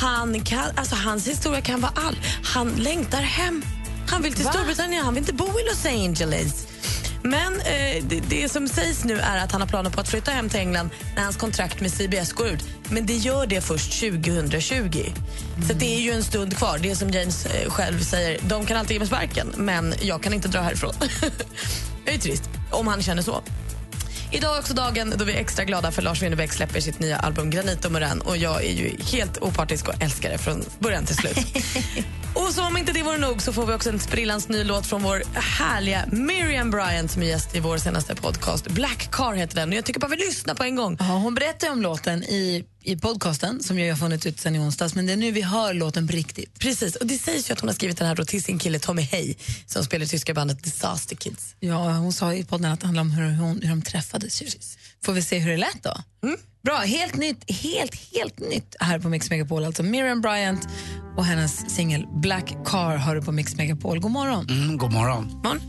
Han kan, alltså hans historia kan vara all. Han längtar hem. Han vill till Storbritannien, han vill inte bo i Los Angeles. Men eh, det, det som sägs nu är att han har planer på att flytta hem till England när hans kontrakt med CBS går ut. Men det gör det först 2020. Så det är ju en stund kvar. Det är som James eh, själv säger, de kan alltid ge mig sparken men jag kan inte dra härifrån. det är trist om han känner så. Idag är också dagen då vi är extra glada för Lars Winnerbäck släpper sitt nya album Granit och Morän och jag är ju helt opartisk och älskar det från början till slut. och som om inte det vore nog så får vi också en sprillans ny låt från vår härliga Miriam Bryant som är gäst i vår senaste podcast. Black Car heter den och jag tycker bara vi lyssnar på en gång. Ja, hon berättade om låten i i podcasten som ju har funnits ut sen i onsdags, men det är nu vi hör låten på riktigt. Precis, och det sägs ju att hon har skrivit den här då till sin kille Tommy Hay som spelar i tyska bandet Disaster Kids. Ja, hon sa i podden att det handlar om hur, hon, hur de träffades. Får vi se hur det lät då? Bra, helt nytt, helt, helt nytt här på Mix Megapol. Alltså Miriam Bryant och hennes singel Black Car har du på Mix Megapol. God morgon. Mm, god morgon. morgon.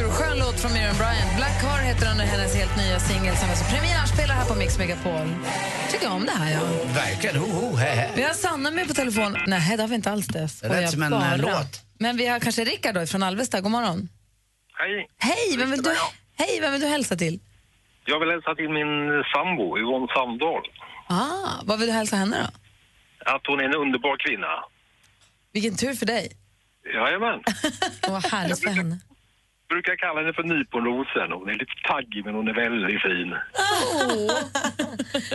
Urskön låt från Miriam Bryant. Black Car heter den och hennes helt nya singel som alltså premiärspelar här på Mix Megapol. Tycker om det här, ja. Verkligen. Ho, ho, he, he. Vi har Sanna med på telefon. Nej, det har vi inte alls det. Lät som en bara. eh, låt. Men vi har kanske Rickard då från Alvesta. God morgon. Hej. Hej, vem vill du, hej, vem vill du hälsa till? Jag vill hälsa till min sambo Yvonne Sandahl. Ah, vad vill du hälsa henne då? Att hon är en underbar kvinna. Vilken tur för dig. Jajamän. Vad härligt för henne. Brukar kalla henne för nyponrosen. Hon är lite taggig men hon är väldigt fin.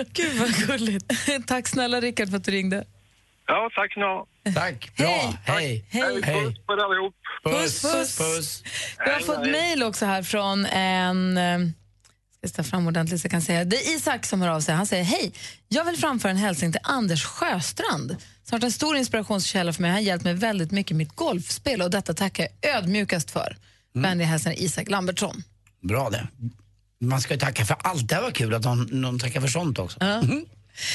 Gud vad gulligt. Tack snälla Rickard för att du ringde. Ja, tack ska. Tack. Bra. Hej. Hej. Puss på er allihop. Puss, puss. puss. Vi har fått mejl också här från en... eh, Ska jag ta fram ordentligt så jag kan säga. Det är Isak som hör av sig. Han säger hej. Jag vill framföra en hälsning till Anders Sjöstrand som har varit en stor inspirationskälla för mig. Han har hjälpt mig väldigt mycket i mitt golfspel och detta tackar jag ödmjukast för. Vänliga hälsningar Isak Lambertsson. Bra det. Man ska ju tacka för allt. Det här var kul att någon, någon tackar för sånt också. Mhm.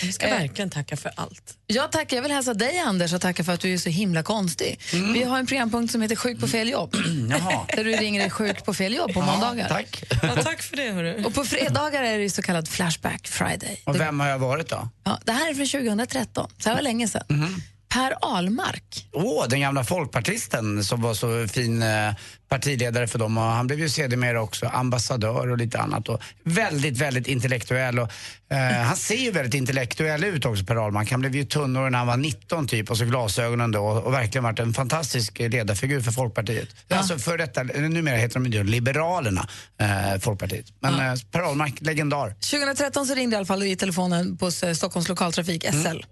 Vi ska Eh. verkligen tacka för allt. Jag tackar. Jag vill hälsa dig Anders och tacka för att du är så himla konstig. Vi har en programpunkt som heter Sjuk på fel jobb. Jaha. Där du ringer dig sjuk på fel jobb på Ja, måndagar. tack. Ja, tack för det. Hörru. Och på fredagar är det så kallad Flashback Friday. Och vem har jag varit då? Ja, det här är från 2013, så här var länge sedan. Mhm. Per Ahlmark. Åh, den gamla folkpartisten som var så fin eh, partiledare för dem. Och han blev ju sedermera också ambassadör och lite annat. Och väldigt, väldigt intellektuell. Och, eh, han ser ju väldigt intellektuell ut också, Per Ahlmark. Han blev ju tunnare när han var 19 typ och så glasögonen då. Och verkligen varit en fantastisk ledarfigur för Folkpartiet. Alltså för detta, numera heter de ju Liberalerna, eh, Folkpartiet. Men eh, Per Ahlmark, legendar. 2013 så ringde i alla fall i telefonen på Stockholms lokaltrafik, SL.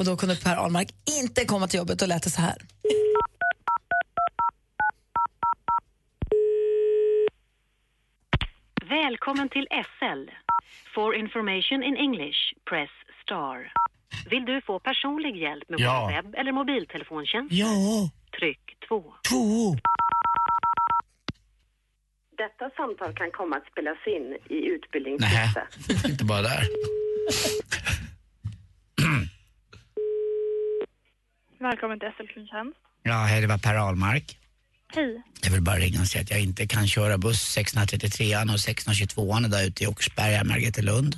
Och då kunde Per Ahlmark inte komma till jobbet och lät det så här. Välkommen till SL. For information in English, press star. Vill du få personlig hjälp med Ja. vår webb eller mobiltelefontjänst? Ja. Tryck 2. Två. Detta samtal kan komma att spelas in i Nej, utbildningssyfte. inte bara där. Välkommen till SL Kundtjänst. Ja, hej, det var Per Ahlmark. Hej. Jag vill bara ringa och säga att jag inte kan köra buss 633 och 622 där ute i Åkersberga, Margretelund.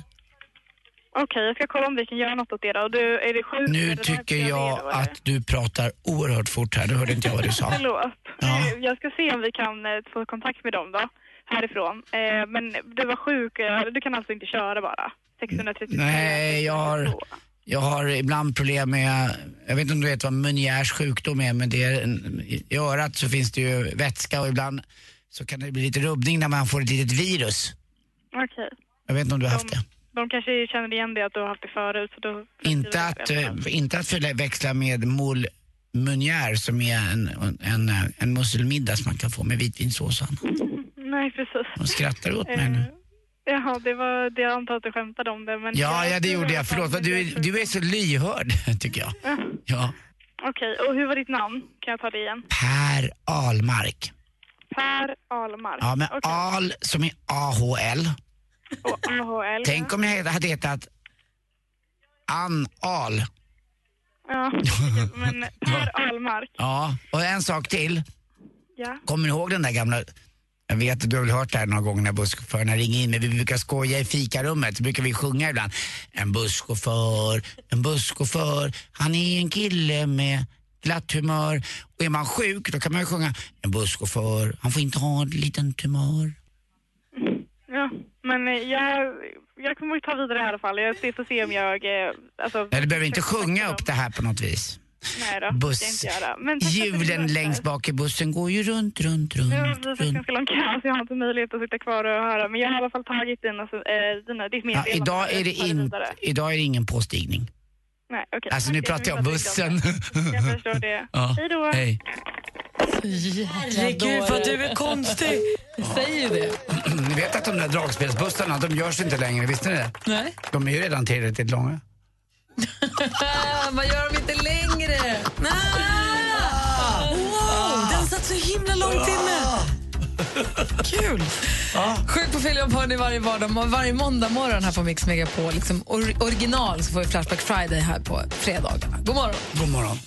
Okej, jag ska kolla om vi kan göra något åt det då. Du, är det sjuk? Nu det tycker jag eller? att du pratar oerhört fort här. Nu hörde inte jag vad du sa. Förlåt. Ja. Eh, Jag ska se om vi kan eh, få kontakt med dem då, härifrån. Eh, Men du var sjuk, du kan alltså inte köra bara? 633? Nej, jag har, jag har ibland problem med, jag vet inte om du vet vad Menieres sjukdom är, men det är en, i örat så finns det ju vätska och ibland så kan det bli lite rubbning när man får ett litet virus. Okej. Jag vet inte om du har haft det. De kanske känner igen det att du har haft det förut. Så då Inte att, eh, inte att förväxla med moule Meunier som är en, en, en musselmiddag som man kan få med vitvinsås och annat. Nej, precis. De skrattar åt mig nu. Jaha, det var det jag antar att du skämtade om det. Men Ja, ja det gjorde jag. Förlåt, du, du är- du är så lyhörd tycker jag. Ja. Ja. Okej, och hur var ditt namn? Kan jag ta det igen? Per Ahlmark. Per Ahlmark. Ja, men Okej. Ahl som är A-H-L. Och AHL. Tänk om jag hade hetat Ann Ahl. Ja, men Per Ahlmark. Ja, och en sak till. Ja. Kommer ni ihåg den där gamla jag vet att du har väl hört det här några gånger när busschaufförerna ringer in, men vi brukar skoja i fikarummet, så brukar vi sjunga ibland. En busschaufför, en busschaufför, han är en kille med glatt humör. Och är man sjuk, då kan man ju sjunga en busschaufför, han får inte ha en liten tumör. Ja, men eh, jag, jag kommer att ta vidare i alla fall. Jag ska- får se om jag... eh, Alltså, Nej, du behöver inte sjunga upp det här på något vis. Nej då, Buss. det jag inte göra. Men Hjulen längst bak i bussen går ju runt, runt, runt. Nu har vi fått runt. ganska lång kö så jag har inte möjlighet att sitta kvar och höra. Men jag har i alla fall tagit dina, eh, dina, ditt Ja, meddelande. idag, är det Jag in, idag är det ingen påstigning. Nej, okej. Alltså nu pratar jag vi om bussen. det. Jag förstår det. Ja, Hej då. Hej. Herregud vad du är konstig. Säger ju det. Ni vet att de där dragspelsbussarna, de görs inte längre, visste ni det? Nej. De är ju redan tillräckligt långa. Man gör dem inte längre. Ah! Wow, den satt så himla långt inne. Kul! Sjuk på film på hörni varje vardag, varje måndag morgon här på Mix Megapol. Liksom or original så får vi Flashback Friday här på fredagarna. God morgon! God morgon.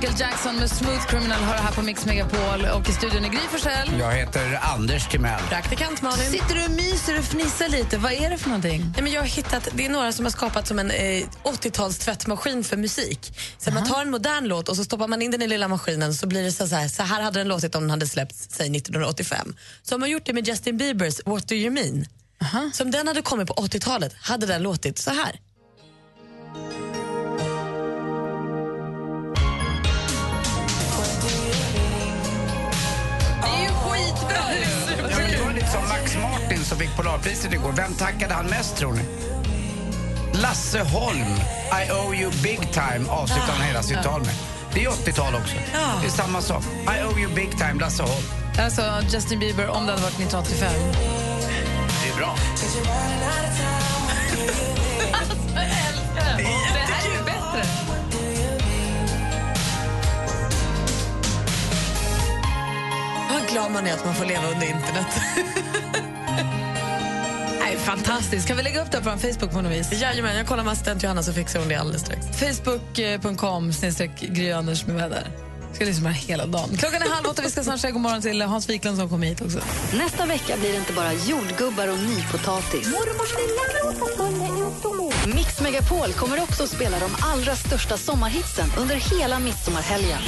Michael Jackson med Smooth Criminal har det här på Mix Megapol och i studion är Gry Forssell. Jag heter Anders Timell. Praktikant Malin. Sitter du och myser och fnissar lite? Vad är det för någonting? Nej, men jag har hittat, det är några som har skapat som en eh, 80-tals tvättmaskin för musik. Så man tar en modern låt och så stoppar man in den i lilla maskinen så blir det så här, så här hade den låtit om den hade släppts säg 1985. Så har man gjort det med Justin Biebers What do you mean? Som den hade kommit på 80-talet hade den låtit så här. Fick Polarpriset igår. Vem tackade han mest tror ni? Lasse Holm, I owe you big time, avslutar han hela sitt tal med. Det är 80-tal också. Det är samma sak. I owe you big time, Lasse Holm. Alltså Justin Bieber om det hade varit 1985. Det är bra. Det här är ju bättre. Vad glad man är att man får leva under internet. Fantastiskt. Kan vi lägga upp det på Facebook på något vis? Jajamän, jag kollar med assistent Johanna så fixar hon det alldeles strax. Facebook.com snedstreck Gry Anders med väder. Ska lyssna på det hela dagen. Klockan är halv åtta. Vi ska snart säga god morgon till Hans Wiklund som kom hit också. Nästa vecka blir det inte bara jordgubbar och nypotatis. Mix Megapol kommer också att spela de allra största sommarhitsen under hela midsommarhelgen.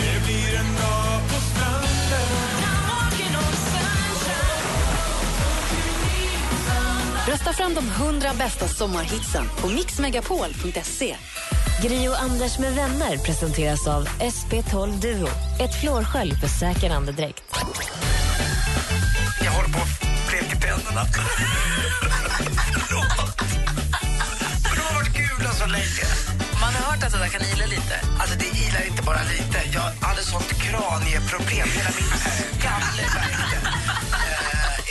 Rösta fram de 100 bästa sommarhitsen på mixmegapol.se. Gri och Anders med vänner presenteras av SP12 Duo. Ett flårskölj för säker andedräkt. Jag håller på att bleka tänderna. Förlåt. De har varit gula så länge. Man har hört att det där kan ila lite. Alltså det ilar inte bara lite. Jag hade sånt kranieproblem. Hela min skalle värkte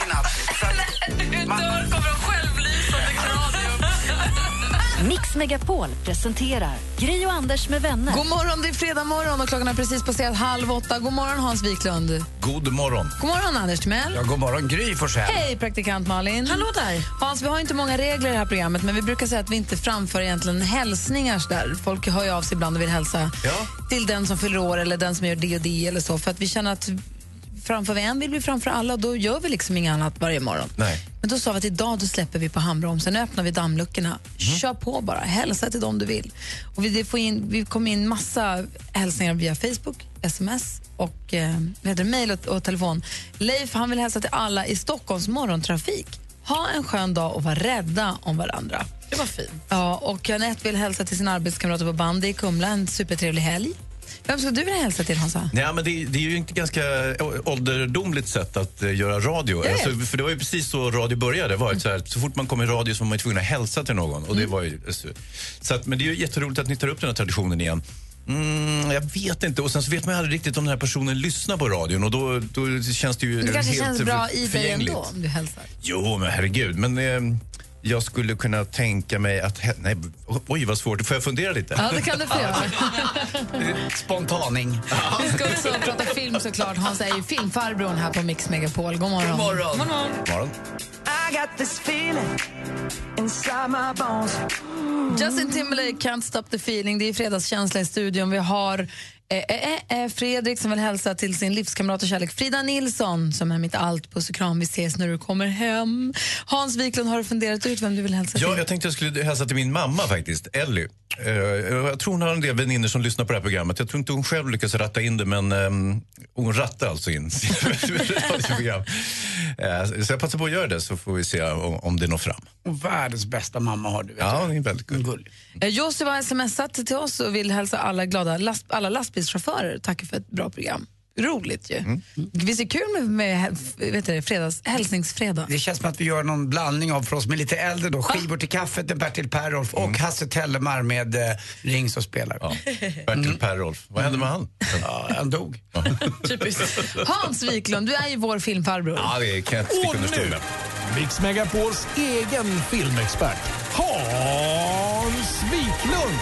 i natt. Att man- kommer de självlysande kranium. Mix Megapol presenterar Gri och Anders med vänner. God morgon, det är fredag morgon och klockan är precis passerat halv åtta. God morgon Hans Wiklund. God morgon. God morgon Anders Timell. Ja, god morgon Gry Forssell. Hej praktikant Malin. Hallå där. Hans, vi har inte många regler i det här programmet men vi brukar säga att vi inte framför egentligen hälsningar där. Folk hör ju av sig ibland och vill hälsa till den som fyller år eller den som gör det och det eller så för att vi känner att framför vi en vill vi framför alla och då gör vi liksom inget annat varje morgon. Nej. Men då sa vi att idag då släpper vi på handbromsen, öppnar vi dammluckorna. Mhm. Kör på bara, hälsa till dem du vill. Och vi, får in, vi kom in massa hälsningar via Facebook, sms och eh, vad heter det, mejl och, och telefon. Leif han vill hälsa till alla i Stockholms morgontrafik. Ha en skön dag och var rädda om varandra. Det var fint. Ja, och Anette vill hälsa till sina arbetskamrater på bandy i Kumla en supertrevlig helg. Vem skulle du vilja hälsa till, Hansa? Nej, men det, det är ju inte ganska ålderdomligt sätt att eh, göra radio. Alltså, för det var ju precis så radio började. Var så, här, så fort man kom i radio så var man tvungen att hälsa till någon. Och det Mm. var ju, så, så att, men det är ju jätteroligt att ni tar upp den här traditionen igen. Mm, jag vet inte. Och sen så vet man aldrig riktigt om den här personen lyssnar på radion och då, då känns det ju Det kanske helt känns bra i dig ändå om du hälsar. Jo, men herregud. Men eh, jag skulle kunna tänka mig att... Nej, oj, vad svårt. Får jag fundera lite? Ja, det kan du få göra. Spontaning. Vi ska också prata film såklart. Hans är ju filmfarbrorn här på Mix Megapol. God morgon. God morgon. God morgon. Morgon. I got this feeling inside my bones. Justin Timberlake, Can't stop the feeling. Det är fredagskänsla i studion. Vi har eh, eh, eh, Fredrik som vill hälsa till sin livskamrat och kärlek Frida Nilsson som är mitt allt. Puss och kram, vi ses när du kommer hem. Hans Wiklund, har du funderat ut vem du vill hälsa till? Ja, jag tänkte jag skulle hälsa till min mamma faktiskt, Ellie. Eh, jag tror hon har en del vänner som lyssnar på det här programmet. Jag tror inte hon själv lyckas ratta in det, men ehm, hon rattar alltså in sitt radioprogram. Eh, så jag passar på att göra det så får vi se om, om det når fram. Och världens bästa mamma har du. Vet Ja, det är väldigt gullig. Eh, Josie har smsat till oss och vill hälsa alla glada last, alla lastbilschaufförer. Tackar för ett bra program. roligt ju. Mm. Visst är det kul med, med vet du, det, fredags, hälsningsfredag? Det känns som att vi gör någon blandning av för oss som är lite äldre då. Skivor till kaffet med Bertil Perrolf och Hasse Tellemar med eh, Rings och spelar. Ja. Bertil Perrolf, vad hände med han? Ja, han dog. Hans Wiklund, du är ju vår filmfarbror. Ja, det kan jag inte sticka under med. Mix Megapols egen filmexpert, Hans Wiklund.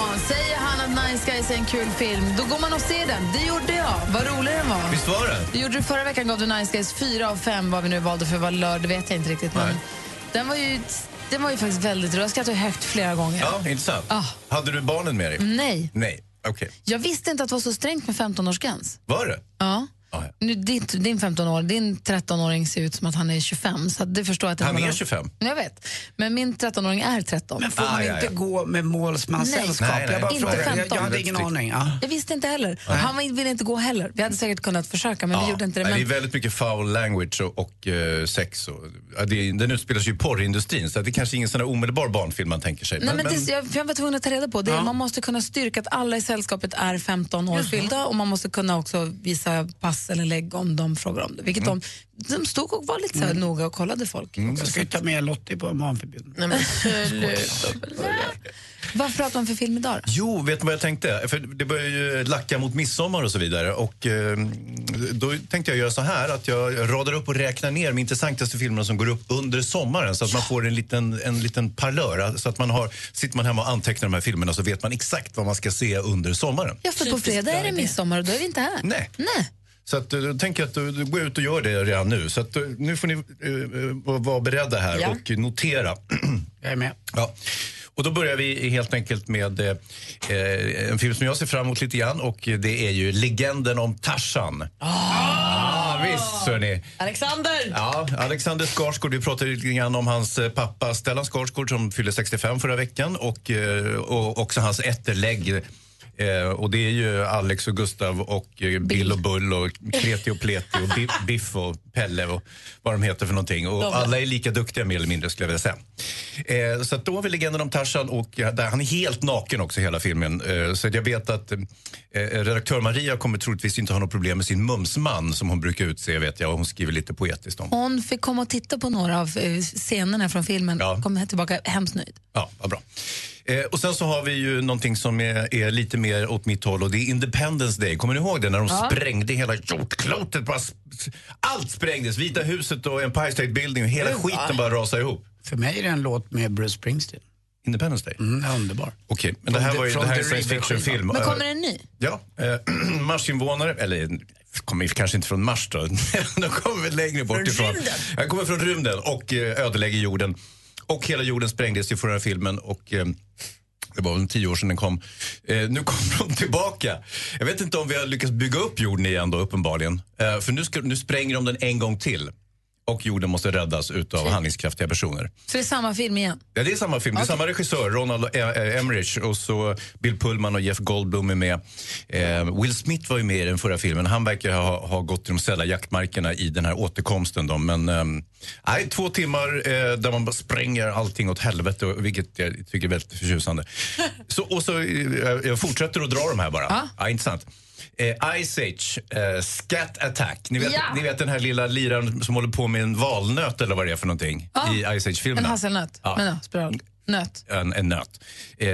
Hans. Säger han att Nice Guys är en kul film, då går man och ser den. Det gjorde jag. Vad rolig den var. Visst var det? Det gjorde du förra veckan gav du Nice Guys fyra av fem vad vi nu valde för vad lördag, det vet jag inte riktigt. Men den var ju, den var ju faktiskt väldigt rolig. Jag skrattade högt flera gånger. Ja, intressant. Ah. Hade du barnen med dig? Nej, Nej, okej. jag visste inte att det var så strängt med 15-årsgräns. Var det? Ja. Nu, din, din 15-år, din 13-åring ser ut som att han är 25. Så det förstår jag att det Han är någon- 25. Jag vet. Men min 13-åring är 13. Men får man inte gå med målsmanssällskap? Nej, Jag bara inte frågar. 15. Jag, jag hade ingen aning. Ja. Jag visste inte heller. Han ville inte gå heller. Vi hade säkert kunnat försöka, men vi gjorde inte det. Nej, Men... Det är väldigt mycket foul language och, och eh, sex. Och, ja, det, den utspelar sig i porrindustrin så det är kanske ingen sån omedelbar barnfilm man tänker sig. Nej, men det, jag, jag var tvungen att ta reda på det. Ja. Man måste kunna styrka att alla i sällskapet är 15 år fyllda och man måste kunna också visa pass eller lägg om de frågar om det. Vilket Mm. de, de stod och var lite så här noga och kollade folk. Jag ska ju ta med Lottie på barnförbjuden. Nej, men Vad pratar man för film idag då? Jo, vet du vad jag tänkte? För det börjar ju lacka mot midsommar och så vidare. Och eh, då tänkte jag göra så här att jag radar upp och räknar ner de intressantaste filmerna som går upp under sommaren så att man får en liten, en liten parlör. Så att man har, sitter man hemma och antecknar de här filmerna så vet man exakt vad man ska se under sommaren. Ja, för på fredag är det midsommar och då är vi inte här. Nej. Nej. Så att, eh, då tänker jag att du, du går ut och gör det redan nu. Så att, eh, nu får ni uh, vara beredda här Ja. och notera. Jag är med. Ja. Och då börjar vi helt enkelt med eh, en film som jag ser fram emot lite grann och det är ju Legenden om Tarzan. Ah, visst, hörni. Alexander! Ja, Alexander Skarsgård, vi pratade lite grann om hans eh, pappa Stellan Skarsgård som fyllde 65 förra veckan och, eh, och också hans ätterlägg. Eh, och det är ju Alex och Gustav och eh, Bill och Bull och Kreti och Pleti och Bi- Biff och Pelle och vad de heter för någonting. Och alla är lika duktiga mer eller mindre skulle jag vilja säga. Eh, så då har vi legenden om Tarzan och eh, där han är helt naken också hela filmen. Eh, så jag vet att eh, redaktör Maria kommer troligtvis inte ha något problem med sin mumsman som hon brukar utse vet jag och hon skriver lite poetiskt om. Hon fick komma och titta på några av scenerna från filmen. Kom här tillbaka hemskt nöjd. Ja, vad bra. Eh, och sen så har vi ju någonting som är, är lite mer åt mitt håll och det är Independence Day. Kommer ni ihåg det när de Ja. sprängde hela jordklotet? Bara sp- Allt sprängdes! Vita huset och Empire State Building och hela skiten bara rasade ihop. För mig är det en låt med Bruce Springsteen. Independence Day? Mm, underbar. Okej, men det här var ju det här är från en The science fiction-film. Men kommer Eh, en ny? Ja, eh, Marsinvånare, eller kommer kanske inte från Mars då, de kommer väl längre bort Från ifrån. rymden. Jag kommer från rymden och eh, ödelägger jorden. Och hela jorden sprängdes ju för den här filmen och eh, det var väl tio år sedan den kom. Eh, nu kommer de tillbaka. Jag vet inte om vi har lyckats bygga upp jorden igen då uppenbarligen. Eh, för nu, ska, nu spränger de den en gång till. Och jorden måste räddas utav handlingskraftiga personer. Så det är samma film igen? Ja, det är samma film. Det är samma regissör, Ronald eh, eh, Emmerich och så Bill Pullman och Jeff Goldblum är med. Eh, Will Smith var ju med i den förra filmen. Han verkar ha, ha gått till de sälla jaktmarkerna i den här återkomsten. Då. Men nej, två timmar eh, där man spränger allting åt helvete, vilket jag tycker är väldigt förtjusande. så, och så, eh, jag fortsätter att dra de här bara. Ja. intressant. Eh, Ice Age, eh, Scat Attack. Ni vet, Ja. ni vet den här lilla liraren som håller på med en valnöt eller vad det är för någonting Ja. i Ice Age-filmerna. En hasselnöt? Ja. Men ja, spelar roll. Nöt. En, en nöt. Eh,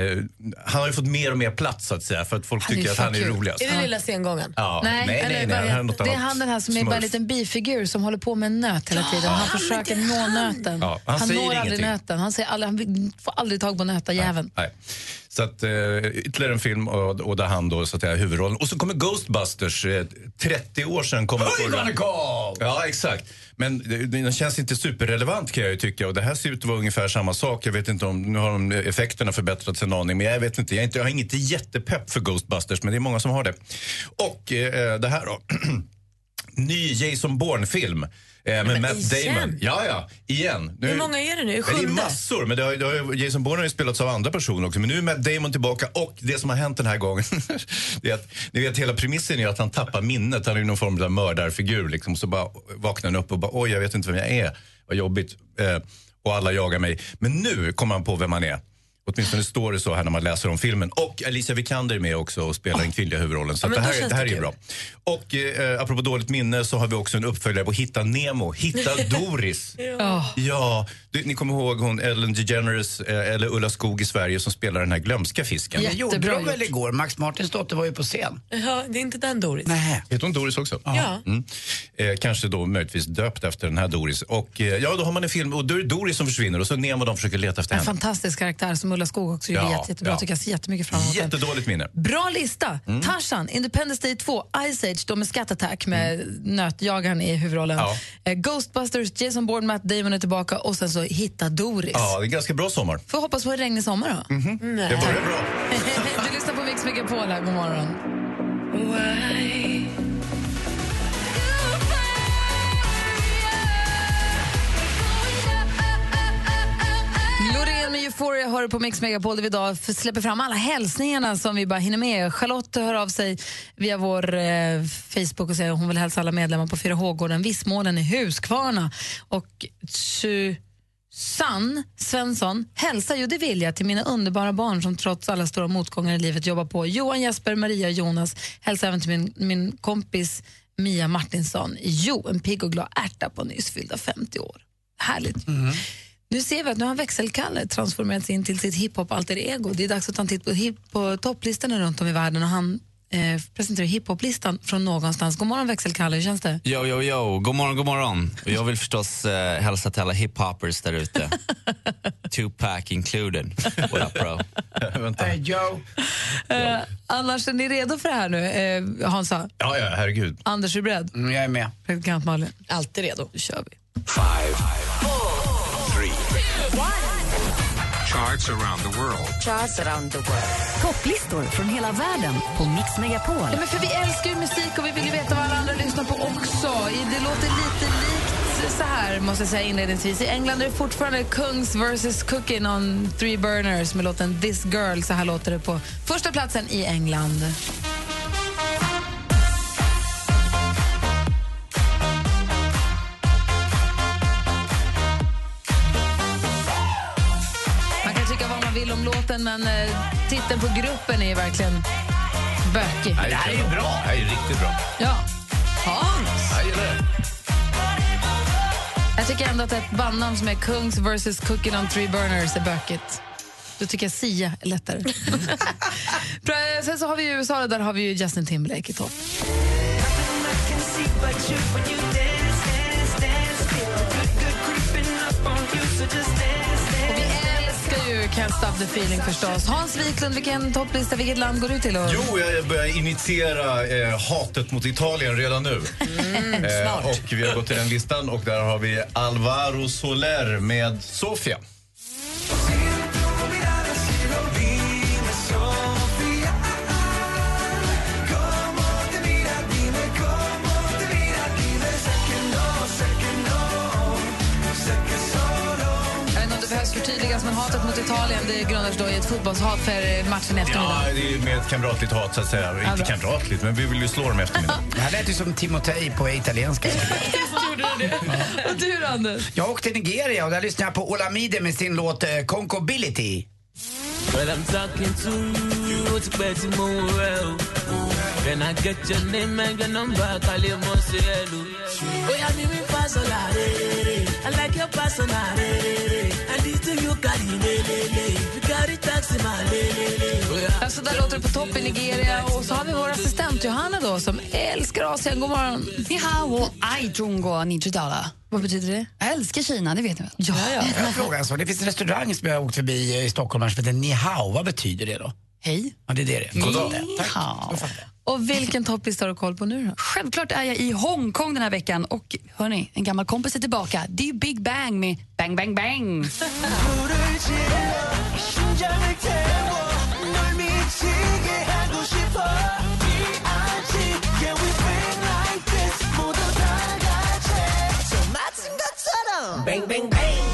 han har ju fått mer och mer plats så att säga för att folk Han är tycker att han är kul. roligast. Är det lilla sengången? Ja. Nej, nej, eller nej, vad nej, något det är annat. han den här som är bara en Smurf. liten bifigur som håller på med en nöt hela tiden. Han försöker nå nöten. Ja, han han säger når aldrig ingenting. nöten. Han, säger aldrig, han får aldrig tag på nötajäveln. Nej. Så att, eh, ytterligare en film och, och där han då så att säga, huvudrollen. Och så kommer Ghostbusters. Eh, 30 år sedan kom Who you gonna call? Ja, exakt. Men den känns inte superrelevant kan jag ju tycka. Och det här ser ut att vara ungefär samma sak. Jag vet inte om, nu har de effekterna förbättrats en aning. Men jag vet inte, jag, inte, jag har inget jättepepp för Ghostbusters. Men det är många som har det. Och eh, det här då. Ny Jason Bourne-film. Eh, med men Matt igen? Damon. Ja, ja. Igen. Nu- Hur många är det nu? Ja, det är Sjunde? massor, men det har, det har, Jason Bourne har ju spelats av andra personer också. Men nu är Matt Damon tillbaka och det som har hänt den här gången, det är att, ni vet hela premissen är att han tappar minnet. Han är ju någon form av mördarfigur liksom. Så bara vaknar han upp och bara, oj jag vet inte vem jag är. Vad jobbigt. Eh, och alla jagar mig. Men nu kommer han på vem han är. Åtminstone står det så här när man läser om filmen. Och Alicia Vikander är med också och spelar den kvinnliga huvudrollen. Så Ja, det här, det här är bra. Och eh, apropå dåligt minne så har vi också en uppföljare på Hitta Nemo. Hitta Doris. Ja. Ja, du, ni kommer ihåg hon Ellen DeGeneres eh, eller Ulla Skog i Sverige som spelar den här glömska fisken. Det gjorde de väl igår. Max Martins dotter var ju på scen. Ja, det är inte den Doris. Nej. Heter hon Doris också? Ja. Mm. Eh, kanske då möjligtvis döpt efter den här Doris. Och eh, ja, då har man en film och då är det Doris som försvinner och så Nemo de försöker leta efter En henne. fantastisk karaktär som Ulla Skog också gjorde Ja, jätte, jättebra. ja. Tycker jag ser jättemycket fram emot. Jättedåligt minne. Bra lista! Mm. Tarzan, Independence Day 2, Ice Age, de med Scat Attack med nötjagaren i huvudrollen. Ja. Eh, Ghostbusters, Jason Bourne, Matt Damon är tillbaka och sen så Hitta Doris. Ja, det är en ganska bra sommar. Får hoppas på en regnig sommar då. Mhm. Det börjar bra. du lyssnar på Mix Megapol här, god morgon. Loreen Euphoria hör på Mix Megapol där vi idag släpper fram alla hälsningarna som vi bara hinner med. Charlotte hör av sig via vår eh, Facebook och säger att hon vill hälsa alla medlemmar på 4H-gården Vissmålen i Huskvarna. Och Susanne Svensson hälsar, jo det vill jag, till mina underbara barn som trots alla stora motgångar i livet jobbar på. Johan, Jesper, Maria och Jonas. Hälsar även till min, min kompis Mia Martinsson. Jo, en pigg och glad ärta på nyss fyllda 50 år. Härligt. Mm. Nu ser vi att nu har växelkalle transformerats in till sitt hiphop-alter ego. Det är dags att ta en titt på, hip- på topplistorna runt om i världen och han eh, presenterar hiphop-listan från någonstans. God morgon växelkalle, hur känns det? Yo, yo, yo. God morgon, god morgon. Och jag vill förstås eh, hälsa till alla hiphoppers där ute. Tupac included. What up, bro? Vänta. Joe. Eh, annars, är ni redo för det här nu? Eh, Hansa, Ja, ja, herregud. Anders, är du beredd? Mm, jag är med. Praktikant Malin? Alltid redo. Då kör vi. Charts around the world. Charts around the world. Topplistor från hela världen på Mix Megapol. Ja, men för vi älskar ju musik och vi vill ju veta vad alla andra lyssnar på också. Det låter lite likt så här, måste jag säga inledningsvis. I England är det fortfarande Kungs vs Cooking on Three Burners med låten This Girl. Så här låter det på första platsen i England. Låten, men eh, titeln på gruppen är verkligen bökig. Det här är ju bra. Det här är riktigt bra. Ja. Hans! Jag gillar det. Jag tycker ändå att ett bandnamn som är Kungs vs Cooking on Three Burners är bökigt. Då tycker jag Sia är lättare. Bra, Sen så har vi ju USA, där har vi ju Justin Timberlake i topp. Ju Can't Stop the Feeling förstås. Hans Wiklund, vilken topplista, vilket land går du till? Och... Jo, jag börjar initiera eh, hatet mot Italien redan nu. eh, och vi har gått till den listan och där har vi Alvaro Soler med Sofia. Förtydligas, men hatet mot Italien det grundar sig då i ett fotbollshat för matchen i eftermiddag. Ja, det är med ett kamratligt hat så att säga. Inte bra. kamratligt, men vi vill ju slå dem i eftermiddag. Det här lät ju som Timotej på italienska. Och du då, Anders? Jag åkte till Nigeria och där lyssnade jag på Olamide med sin låt eh, Concobility. Well, I'm talking to you, it's better tomorrow. When I get your name and your number, call you Mosielu. Oh, yeah, me, me, personality. I like your personality. And this thing you carry. You carry taxi, my. Alltså, där låter det på topp i Nigeria. Och så har vi vår assistent Johanna då, som älskar Asien. God morgon. Ni hao, ai zhongguo, ni zhidala. Vad betyder det? Jag älskar Kina, det vet ni väl? Ja, ja. Jag har en alltså. Det finns en restaurang som jag har åkt förbi i Stockholm som heter Ni Hao. Vad betyder det då? Hej. Ja, det är det det. Goddag. Tack. Och vilken topplista har du koll på nu då? Självklart är jag i Hongkong den här veckan och hörni, en gammal kompis är tillbaka. Det är ju Big Bang med Bang Bang Bang. Bang, bang, bang. Bang,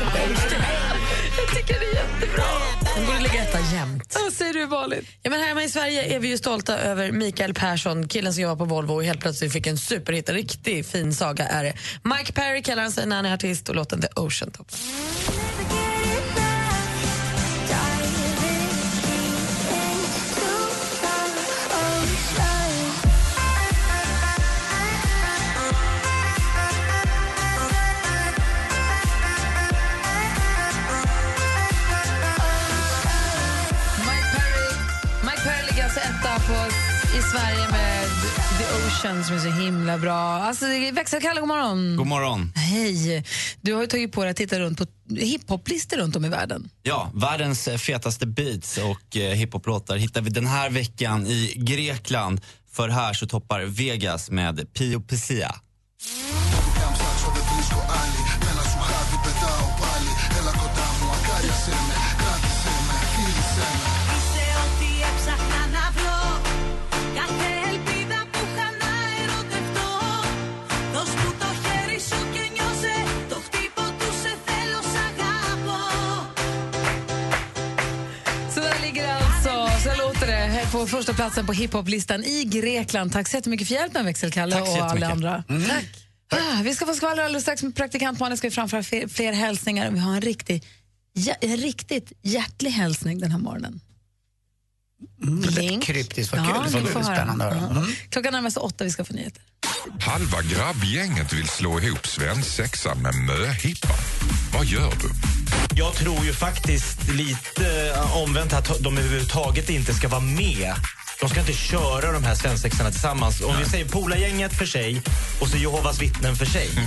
Jag tycker det är jättebra. Den borde ligga etta jämt. Vad säger du, Malin? Ja, men hemma i Sverige är vi ju stolta över Mikael Persson, killen som jobbar på Volvo och helt plötsligt fick en superhit. En riktigt fin saga är det. Mike Perry kallar han sig när han är artist och låten The Ocean Tops. I Sverige med The Ocean som är så himla bra. Alltså, Växelkalle, god morgon. God morgon. Hej. Du har ju tagit på dig att titta runt på hiphoplistor runt om i världen. Ja, världens eh, fetaste beats och eh, hiphop-låtar hittar vi den här veckan i Grekland. För här så toppar Vegas med Pio Pesia. På första platsen på hiphoplistan i Grekland. Tack så jättemycket för hjälpen, Växelkalle och alla andra. Mm. Tack. Ah, vi ska få skvallra alldeles strax med praktikant Malin. ska vi framföra fler, fler hälsningar. Vi har en, riktig, ja, en riktigt hjärtlig hälsning den här morgonen. Lite kryptiskt, vad kul. Ja, Det var spännande att höra. Ja. Mm. Klockan närmar sig åtta, vi ska få nyheter. Halva grabbgänget vill slå ihop svensexan med möhippa. Vad gör du? Jag tror ju faktiskt lite eh, omvänt att de överhuvudtaget inte ska vara med. De ska inte köra de här svensexarna tillsammans. Om vi säger Polargänget för sig och så Jehovas vittnen för sig.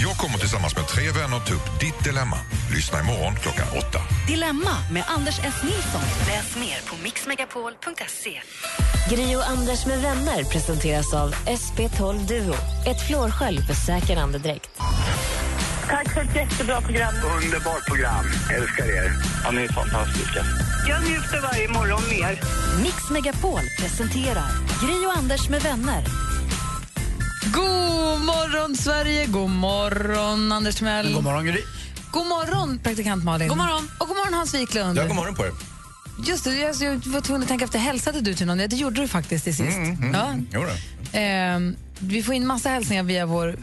Jag kommer tillsammans med tre vänner ta upp ditt dilemma. Lyssna imorgon klockan åtta. Dilemma med Anders S. Nilsson. Läs mer på mixmegapol.se. Gri och Anders med vänner presenteras av SP12 Duo. Ett flårskölj för säker andedräkt. Tack för ett jättebra program. Underbart program. Älskar er. Ja, ni är fantastiska. Jag njuter varje morgon mer. Mix Megapol presenterar Gri och Anders med vänner. God morgon, Sverige! God morgon, Anders Timell. God morgon, Gry. God morgon, praktikant Malin. God morgon. Och god morgon, Hans Wiklund. Ja, god morgon på er. Just det, jag, jag var tvungen att tänka efter. Hälsade du till någon? Ja, det gjorde du faktiskt till sist. Mm, mm. Ja. Jo då. Ehm, vi får in massa hälsningar via vår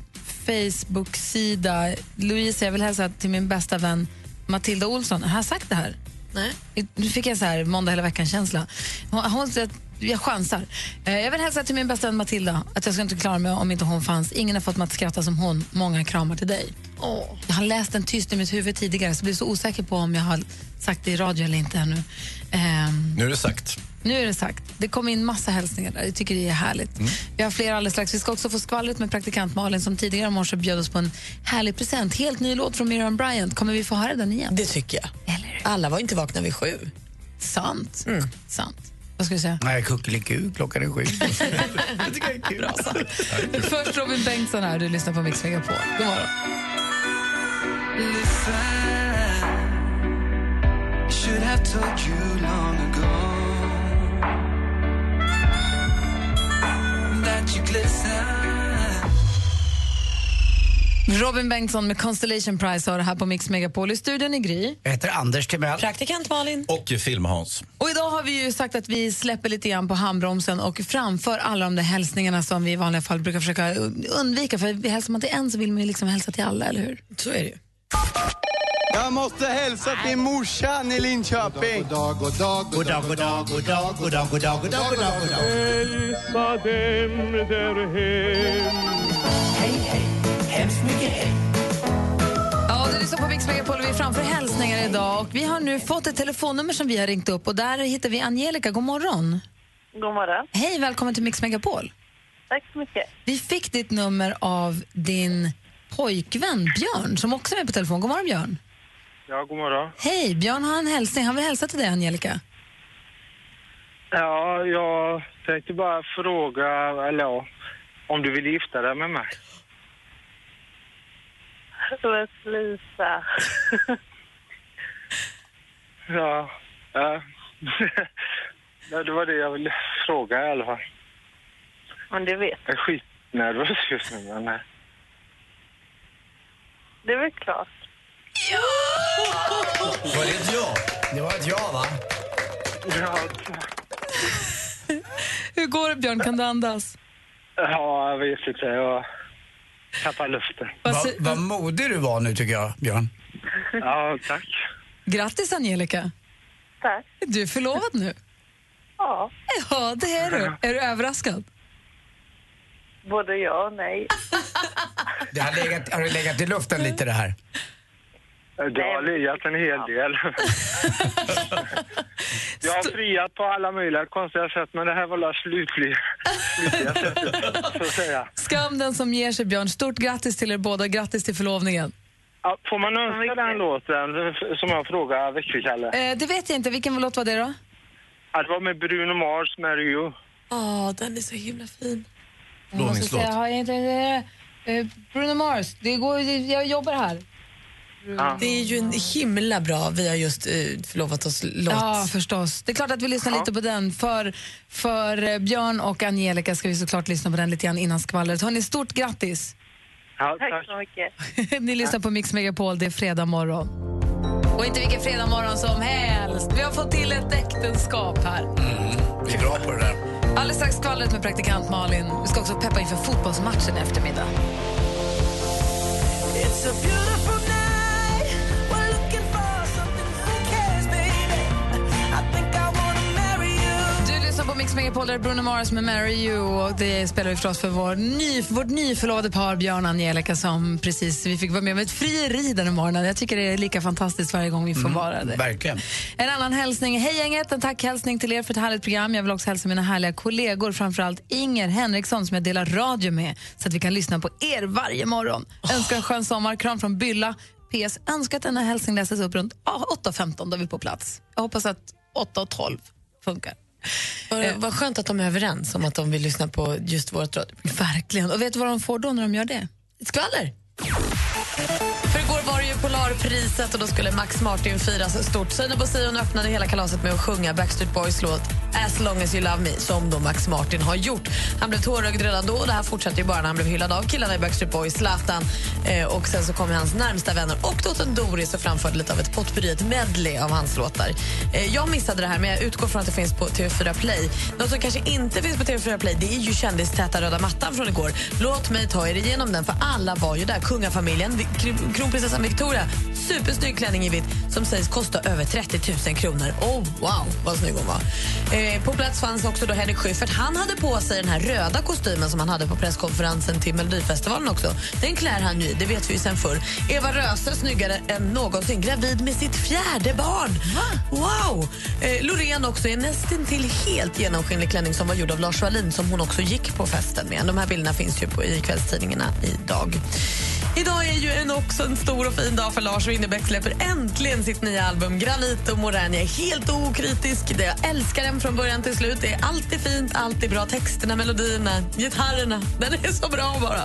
Facebook-sida. Louise, jag vill hälsa till min bästa vän Matilda Olsson. Har jag sagt det här? Nej. Nu fick jag så här måndag hela veckan-känsla. Hon, hon, jag chansar. Eh, Jag vill hälsa till min bästa vän Matilda att jag skulle inte klara mig om inte hon fanns. Ingen har fått mig att skratta som hon. Många kramar till dig. Jag har läst den tyst i mitt huvud tidigare så jag blir så osäker på om jag har sagt det i radio eller inte ännu. Ehm, Nu är det sagt. nu är det sagt. Det kom in massa hälsningar där. Jag tycker det är härligt. Vi har fler alldeles strax. Vi ska också få skvallret med praktikant Malin som tidigare i morse bjöd oss på en härlig present. Helt ny låt från Miriam Bryant. Kommer vi få höra den igen? Det tycker jag. Alla var inte vakna vid sju. Sant. Sant. Vad ska vi säga? Nej, kuckeliku, klockan är sju. Bra sagt. Först Robin Bengtsson här. Du lyssnar på Mix Megapol. God morgon. Should have told you long ago That you glisten Robin Bengtsson med Constellation Prize har det här på Mix Megapol. I studion i Gry. Jag heter Anders Timell. Praktikant Malin. Och Film-Hans. Och idag har vi ju sagt att vi släpper lite grann på handbromsen och framför alla de där hälsningarna som vi i vanliga fall brukar försöka undvika. För hälsar man till en så vill man ju liksom hälsa till alla, eller hur? Så är det ju. Jag måste hälsa till morsan i Linköping. God dag, god dag, god dag, god dag, god dag, god dag, god dag, god dag, god dag, god dag. Hälsa dem där hem Hej, hej, på Mix Megapol och vi framför hälsningar idag. Och vi har nu fått ett telefonnummer som vi har ringt upp och där hittar vi Angelica. God morgon. God morgon. Hej, välkommen till Mix Megapol. Tack så mycket. Vi fick ditt nummer av din pojkvän Björn som också är med på telefon. God morgon Björn. Ja, god morgon. Hej, Björn har en hälsning. Han vill hälsa till dig Angelica. Ja, jag tänkte bara fråga, eller ja, om du vill gifta dig med mig. Men sluta. Ja, ja. ja, det var det jag ville fråga i alla fall. Men du vet, Jag är skitnervös just nu, men... eh, det är väl klart. Var det ett ja? Det var ett ja, va? Ja, Hur går det Björn? Kan du andas? ja, jag vet inte. Jag tappar luften. Vad vad modig du var nu tycker jag, Björn. Ja, tack. Grattis Angelica. Tack. Du är förlovad nu. Ja, Ja, det är du. Är du överraskad? både ja och nej. Det har, legat, har det legat i luften lite det här? Det har legat en hel del. Jag har friat på alla möjliga konstiga sätt, men det här var det slutliga, slutliga sättet, så att säga. Skam den som ger sig Björn. Stort grattis till er båda. Grattis till förlovningen. Ja, får man önska den låten som jag frågade Växelkalle? Eh, det vet jag inte. Vilken låt var det då? Ja, det var med Bruno Mars, Mario. Åh, den är så himla fin. Inte, eh, Bruno Mars, det går, jag jobbar här. Det är ju en himla bra Vi har just eh, förlovat oss-låt. Ja, förstås. Det är klart att vi lyssnar lite på den. För, för eh, Björn och Angelica ska vi såklart lyssna på den lite grann innan skvallret. Hörni, stort grattis! Ja, tack. så mycket. Ni lyssnar på Mix Megapol, det är fredag morgon. Och inte vilken fredag morgon som helst. Vi har fått till ett äktenskap här. Vi är bra på det där. Alldeles strax skvallret med praktikant Malin. Vi ska också peppa inför fotbollsmatchen i eftermiddag. It's a Mix Megapol, där är Bruno Mars med Marry You. Och det spelar vi förstås för vår ny, vårt nyförlovade par Björn och Angelica som precis vi fick vara med om ett frieri den morgonen. Jag tycker det är lika fantastiskt varje gång vi får vara det. Verkligen. En annan hälsning. Hej gänget, en tackhälsning till er för ett härligt program. Jag vill också hälsa mina härliga kollegor, framförallt Inger Henriksson som jag delar radio med så att vi kan lyssna på er varje morgon. Önskar en skön sommar. Kram från Bylla. PS. Önskar att denna hälsning läses upp runt ah, 8.15 då vi är på plats. Jag hoppas att 8.12 funkar. Vad, vad skönt att de är överens om att de vill lyssna på just vårt radio. Verkligen. Och vet du vad de får då när de gör det? Ett skvaller! För igår var det ju Polarpriset och då skulle Max Martin firas stort. Seinabo Sion öppnade hela kalaset med att sjunga Backstreet Boys låt As long as you love me, som då Max Martin har gjort. Han blev tårögd redan då och det här fortsatte ju bara när han blev hyllad av killarna i Backstreet Boys, Zlatan. Eh, och sen så kom hans närmsta vänner och dottern Doris och framförde lite av ett potpurri, ett medley av hans låtar. Eh, jag missade det här, men jag utgår från att det finns på TV4 Play. Något som kanske inte finns på TV4 Play det är ju kändistäta röda mattan från igår. Låt mig ta er igenom den, för alla var ju där. Kungafamiljen, kronprinsessan Victoria, supersnygg klänning i vitt som sägs kosta över 30 000 kronor. Oh, wow, vad snygg hon var. Eh, på plats fanns också då Henrik Schyffert. Han hade på sig den här röda kostymen som han hade på presskonferensen till Melodifestivalen också. Den klär han ju det vet vi ju sen förr. Eva Röse, snyggare än någonsin, gravid med sitt fjärde barn. Wow! Eh, Loreen också i en nästintill helt genomskinlig klänning som var gjord av Lars Wallin som hon också gick på festen med. De här bilderna finns ju på, i kvällstidningarna idag. Idag är ju en också en stor och fin dag för Lars Winnerbäck släpper äntligen sitt nya album Granit och Morän. Jag är helt okritisk. Jag älskar den från början till slut. Det är alltid fint, alltid bra. Texterna, melodierna, gitarrerna. Den är så bra bara.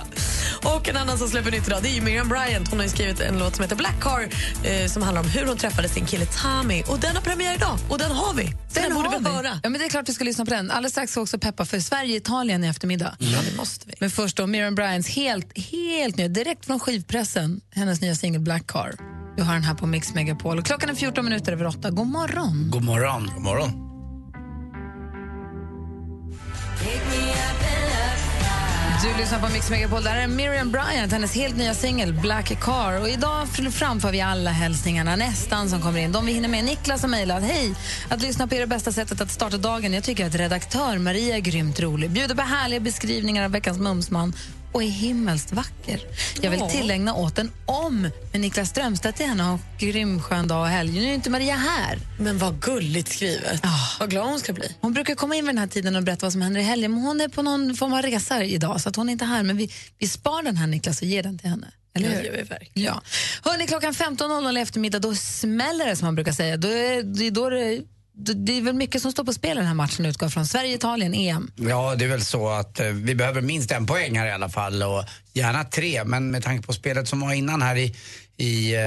Och en annan som släpper nytt idag det är Miriam Bryant. Hon har skrivit en låt som heter Black Car eh, som handlar om hur hon träffade sin kille Tommy. Och den har premiär idag och den har vi. Så den, borde har vi höra. Ja, men det är klart vi ska lyssna på den. Alldeles strax ska också peppa för Sverige-Italien i eftermiddag. Ja, det måste vi. Men först då Miriam Bryants helt, helt nya, direkt från skivpressen, hennes nya singel Black Car. Du har den här på Mix Megapol. Och klockan är 14 minuter över 8. God morgon. God morgon. God morgon. Du lyssnar på Mix Megapol. Där är Miriam Bryant, hennes helt nya singel Black Car. Och idag framför vi alla hälsningarna nästan som kommer in. De vi hinner med. Niklas har mejlat. Hej! Att lyssna på er är bästa sättet att starta dagen. Jag tycker att redaktör Maria är grymt rolig. Bjuder på härliga beskrivningar av veckans mumsman och är himmelskt vacker. Jag vill tillägna åt en om med Niklas Strömstedt till henne och grym skön dag och helg. Nu är inte Maria här. Men vad gulligt skrivet. Vad glad hon ska bli. Hon brukar komma in vid den här tiden och berätta vad som händer i helgen, men hon är på någon form av resa idag så att hon är inte här. Men vi, vi spar den här Niklas och ger den till henne. Eller Ja, hur? det gör vi. Ja. Hörrni, klockan 15.00 i eftermiddag då smäller det som man brukar säga. Då är, det, är då det, det, är väl mycket som står på spel i den här matchen utgår från Sverige-Italien, EM. Ja, det är väl så att eh, vi behöver minst en poäng här i alla fall och gärna tre. Men med tanke på spelet som var innan här i, i, eh,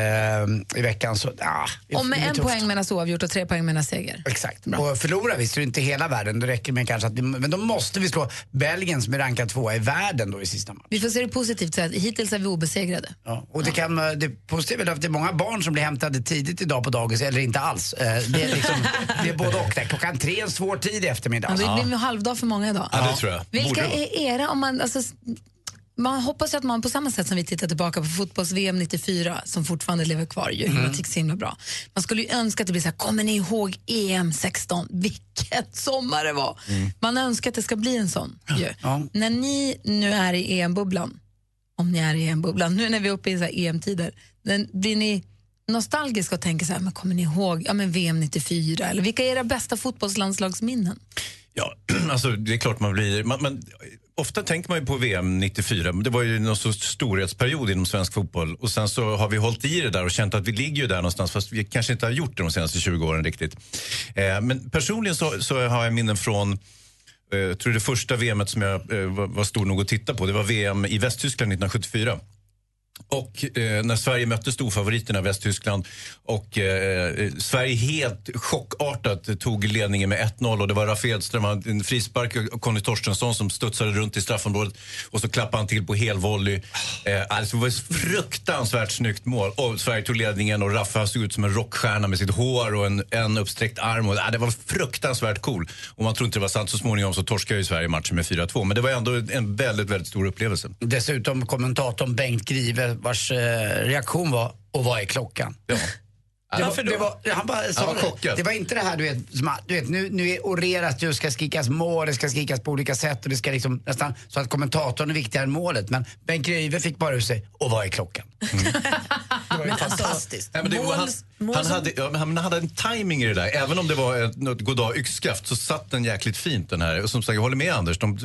i veckan. Så, ah, Och med en tufft. poäng menas oavgjort och tre poäng menas seger. Exakt. Och förlorar vi så är det inte hela världen. Det räcker med kanske att vi, men då måste vi slå Belgien som är rankad tvåa i världen då i sista matchen. Vi får se det positivt, så att hittills är vi obesegrade. Ja, och det, kan, eh, det positiva är att det är många barn som blir hämtade tidigt idag på dagis, eller inte alls. Eh, Det är, liksom, det är både och. där. Klockan tre är en svår tid i eftermiddag. Ja. Det blir en halvdag för många idag. Ja, det tror jag. Vilka Borde är era, om man, alltså, man hoppas ju att man på samma sätt som vi tittar tillbaka på fotbolls-VM 94 som fortfarande lever kvar, ju, Mm. tycker så himla bra. Man skulle ju önska att det blir så här, kommer ni ihåg EM 16? Vilket sommar det var! Man önskar att det ska bli en sån. Ju. När ni nu är i EM-bubblan, om ni är i EM-bubblan, nu när vi är uppe i så EM-tider, blir ni nostalgiska och tänker så här, men kommer ni ihåg ja, men VM 94? Eller vilka är era bästa fotbollslandslagsminnen? Ja, alltså det är klart man blir... Man, man, ofta tänker man ju på VM 94. Det var ju någon sorts storhetsperiod inom svensk fotboll. Och sen så har vi hållit i det där och känt att vi ligger ju där någonstans fast vi kanske inte har gjort det de senaste 20 åren riktigt. Eh, men personligen så, så har jag minnen från eh, tror det första VM som jag eh, var, var stor nog att titta på, det var VM i Västtyskland 1974. Och eh, när Sverige mötte storfavoriterna Västtyskland och eh, eh, Sverige helt chockartat tog ledningen med 1-0 och det var Raffe Edström, en frispark och Conny Torstensson som studsade runt i straffområdet och så klappade han till på helvolley. Eh, alltså det var ett fruktansvärt snyggt mål och Sverige tog ledningen och Raffe såg ut som en rockstjärna med sitt hår och en, en uppsträckt arm. Och, eh, det var fruktansvärt cool. Och man tror inte det var sant. Så småningom så torskade ju Sverige matchen med 4-2 men det var ändå en väldigt, väldigt stor upplevelse. Dessutom kommentatorn Bengt Grive vars eh, reaktion var, och vad är klockan? Ja. Det var, Varför då? det var, han bara Han sa var det. chockad. Det var inte det här du vet, som, att- du vet nu, nu är orerat, det ska skrikas mål, det ska skrikas på olika sätt och det ska liksom nästan så att kommentatorn är viktigare än målet. Men Bengt Grive fick bara ur sig, och vad är klockan? det var ju fantastiskt. Nej, men det, han, han, hade, ja, men han hade en timing i det där. Även om det var ett, något goddag yxskaft så satt den jäkligt fint den här. Och som sagt, jag håller med Anders. De,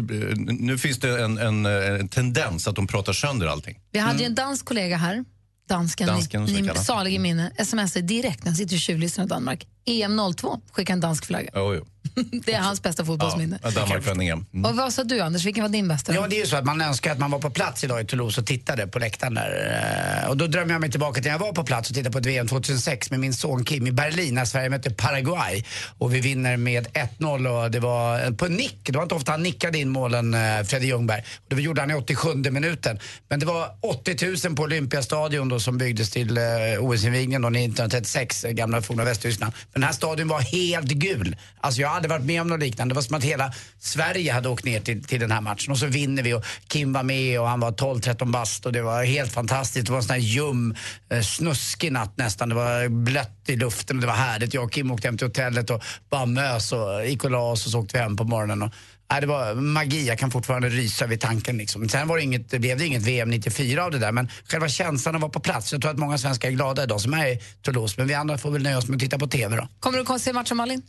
nu finns det en, en, en tendens att de pratar sönder allting. Vi hade ju en dansk kollega här, dansken, Dansken, ni, kallar. salig i minne, smsade direkt när han sitter i tjuvlistan i Danmark. EM02, skicka en dansk flagga. Jo, jo. Det är hans bästa fotbollsminne. Ja, Danmark vann EM. Mm. Och vad sa du Anders, vilken var din bästa? Ja, det är ju så att man önskar att man var på plats idag i Toulouse och tittade på läktaren där. Eh, Och då drömmer jag mig tillbaka till när jag var på plats och tittade på ett VM 2006 med min son Kim i Berlin när Sverige mötte Paraguay. Och vi vinner med 1-0 och det var på nick. Det var inte ofta han nickade in målen, eh, Fredrik Ljungberg. Det gjorde han i 87 minuten. Men det var 80 000 på Olympiastadion då som byggdes till eh, OS-invigningen då 1936, eh, gamla forna Västtyskland. Men den här stadion var helt gul. Alltså jag hade varit med om något liknande. Det var som att hela Sverige hade åkt ner till, till den här matchen och så vinner vi och Kim var med och han var 12-13 bast och det var helt fantastiskt. Det var en sån här ljum, eh, snuskig natt nästan. Det var blött i luften och det var härligt. Jag och Kim åkte hem till hotellet och bara mös och gick och la oss och så åkte vi hem på morgonen. Och, nej, det var magi, jag kan fortfarande rysa vid tanken. Liksom. Sen var det inget, det blev det inget VM 94 av det där men själva känslan att vara på plats. Jag tror att många svenskar är glada idag som är i Toulouse men vi andra får väl nöja oss med att titta på TV då. Kommer du att se matchen Malin?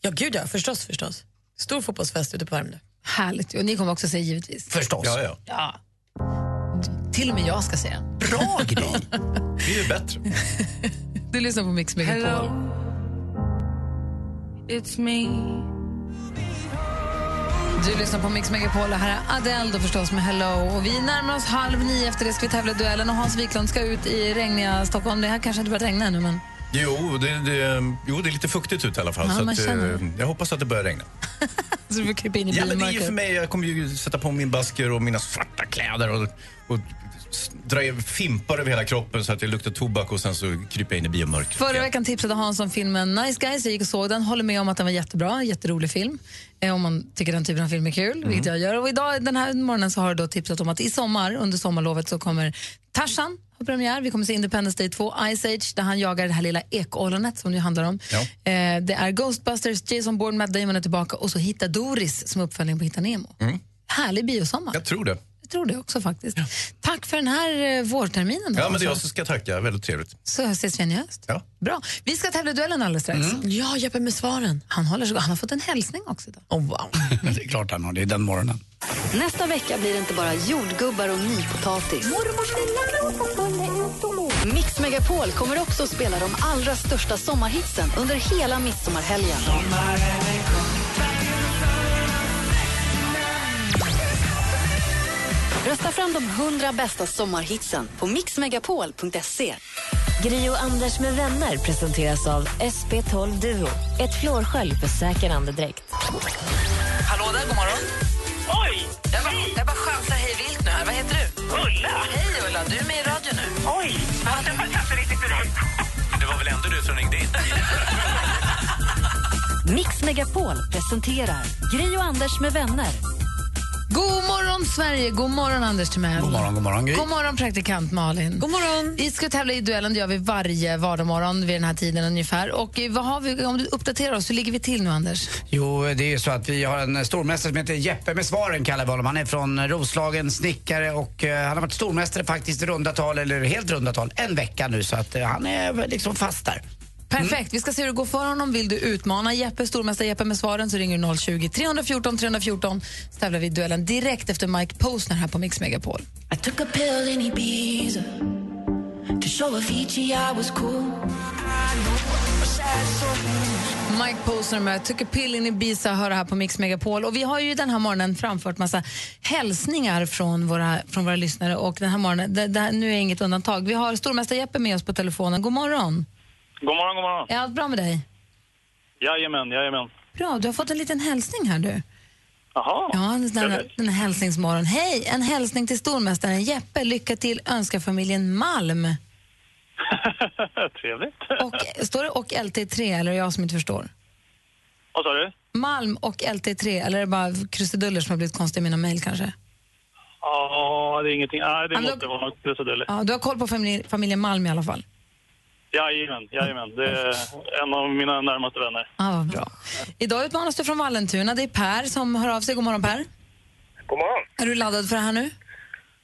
Ja, gud ja. Förstås, förstås. Stor fotbollsfest ute på Värmdö. Härligt, och ni kommer också se givetvis. Förstås. Ja, ja. Ja. Till och med jag ska se den. Bra grej! Det är ju bättre. Du lyssnar på Mix Megapol. It's me. Du lyssnar på Mix Megapol och här är Adele då förstås med Hello. Och vi närmar oss halv nio efter det ska vi tävla i duellen och Hans Wiklund ska ut i regniga Stockholm. Det här kanske inte börjat regna ännu men Jo det, det, jo, det är lite fuktigt ute i alla fall. Ja, så att, eh, jag hoppas att det börjar regna. så du får krypa in i Ja, men det är ju för mig, jag kommer ju sätta på min basker och mina svarta kläder och, och dra fimpar över hela kroppen så att jag luktar tobak och sen så kryper jag in i biomörkret. Förra veckan tipsade Hans om filmen Nice Guys. Jag gick och såg den. Håller med om att den var jättebra. Jätterolig film. Eh, om man tycker den typen av film är kul, Mm. vilket jag gör. Och idag, den här morgonen så har du då tipsat om att i sommar, under sommarlovet, så kommer Tarzan ha premiär. Vi kommer se Independence Day 2, Ice Age, där han jagar det här lilla ekollonet som det handlar om. Ja. Eh, det är Ghostbusters, Jason Bourne, Matt Damon är tillbaka och så Hitta Doris som uppföljning på Hitta Nemo. Mm. Härlig biosommar. Jag tror det. Jag tror det också faktiskt. Tack för den här eh, vårterminen. då, Ja, men det är jag som ska tacka. Väldigt trevligt. Så ses vi i höst. Ja. Bra. Vi ska tävla duellen alldeles strax. Ja, Jeppe med svaren. Han, håller så, han har fått en hälsning också. Idag. Oh, wow. det är klart han har, det är den morgonen. Nästa vecka blir det inte bara jordgubbar och nypotatis. Mix Megapol kommer också att spela de allra största sommarhitsen under hela midsommarhelgen. Rösta fram de 100 bästa sommarhitsen på mixmegapol.se. Gri och Anders med vänner presenteras av SP12 Duo. Ett flårskölj för säker andedräkt. Hallå där, god morgon. Oj! Jag bara, jag bara chansar hej vilt nu här. Vad heter du? Ulla. Hej Ulla, du är med i radio nu. Oj! Det var kanske riktigt direkt. Det var väl ändå du som ringde in? Mix Megapol presenterar Gri och Anders med vänner. God morgon, Sverige! God morgon, Anders Timell. God morgon, god morgon, Gry. God morgon, praktikant Malin. God morgon. Vi ska tävla i duellen. Det gör vi varje vardagsmorgon vid den här tiden ungefär. Och eh, vad har vi, om du uppdaterar oss, hur ligger vi till nu, Anders? Jo, det är ju så att vi har en stormästare som heter Jeppe med svaren kallar vi honom. Han är från Roslagen, snickare och eh, han har varit stormästare faktiskt i runda tal, eller helt runda tal, en vecka nu. Så att eh, han är liksom fast där. Perfekt. Vi ska se hur det går för honom. Vill du utmana Jeppe, stormästare Jeppe med svaren så ringer du 020 314 314 så tävlar vi i duellen direkt efter Mike Posner här på Mix Megapol. I took a pill in Ibiza to show Avicii I was cool. Mike Posner med Took a pill in Ibiza hör här på Mix Megapol. Och vi har ju den här morgonen framfört massa hälsningar från våra, från våra lyssnare. Och den här morgonen, det, det, nu är inget undantag. Vi har stormästare Jeppe med oss på telefonen. God morgon. God morgon, god morgon. Är allt bra med dig? Jajamän, jajamän. Bra, du har fått en liten hälsning här du. Jaha. Ja, Trevligt. den här hälsningsmorgon. Hej, en hälsning till stormästaren Jeppe. Lycka till önskar familjen Malm. Trevligt. Och, står det och LT3 eller är det jag som inte förstår? Vad sa du? Malm och LT3 eller är det bara krusiduller som har blivit konstiga i mina mejl kanske? Ja, det är ingenting. Nej, det måste vara krusiduller. Ja, du har koll på familj, familjen Malm i alla fall? Jajamän, jajamän. Det är en av mina närmaste vänner. Ja, vad bra. Idag utmanas du från Vallentuna. Det är Per som hör av sig. God morgon Per. God morgon. Är du laddad för det här nu?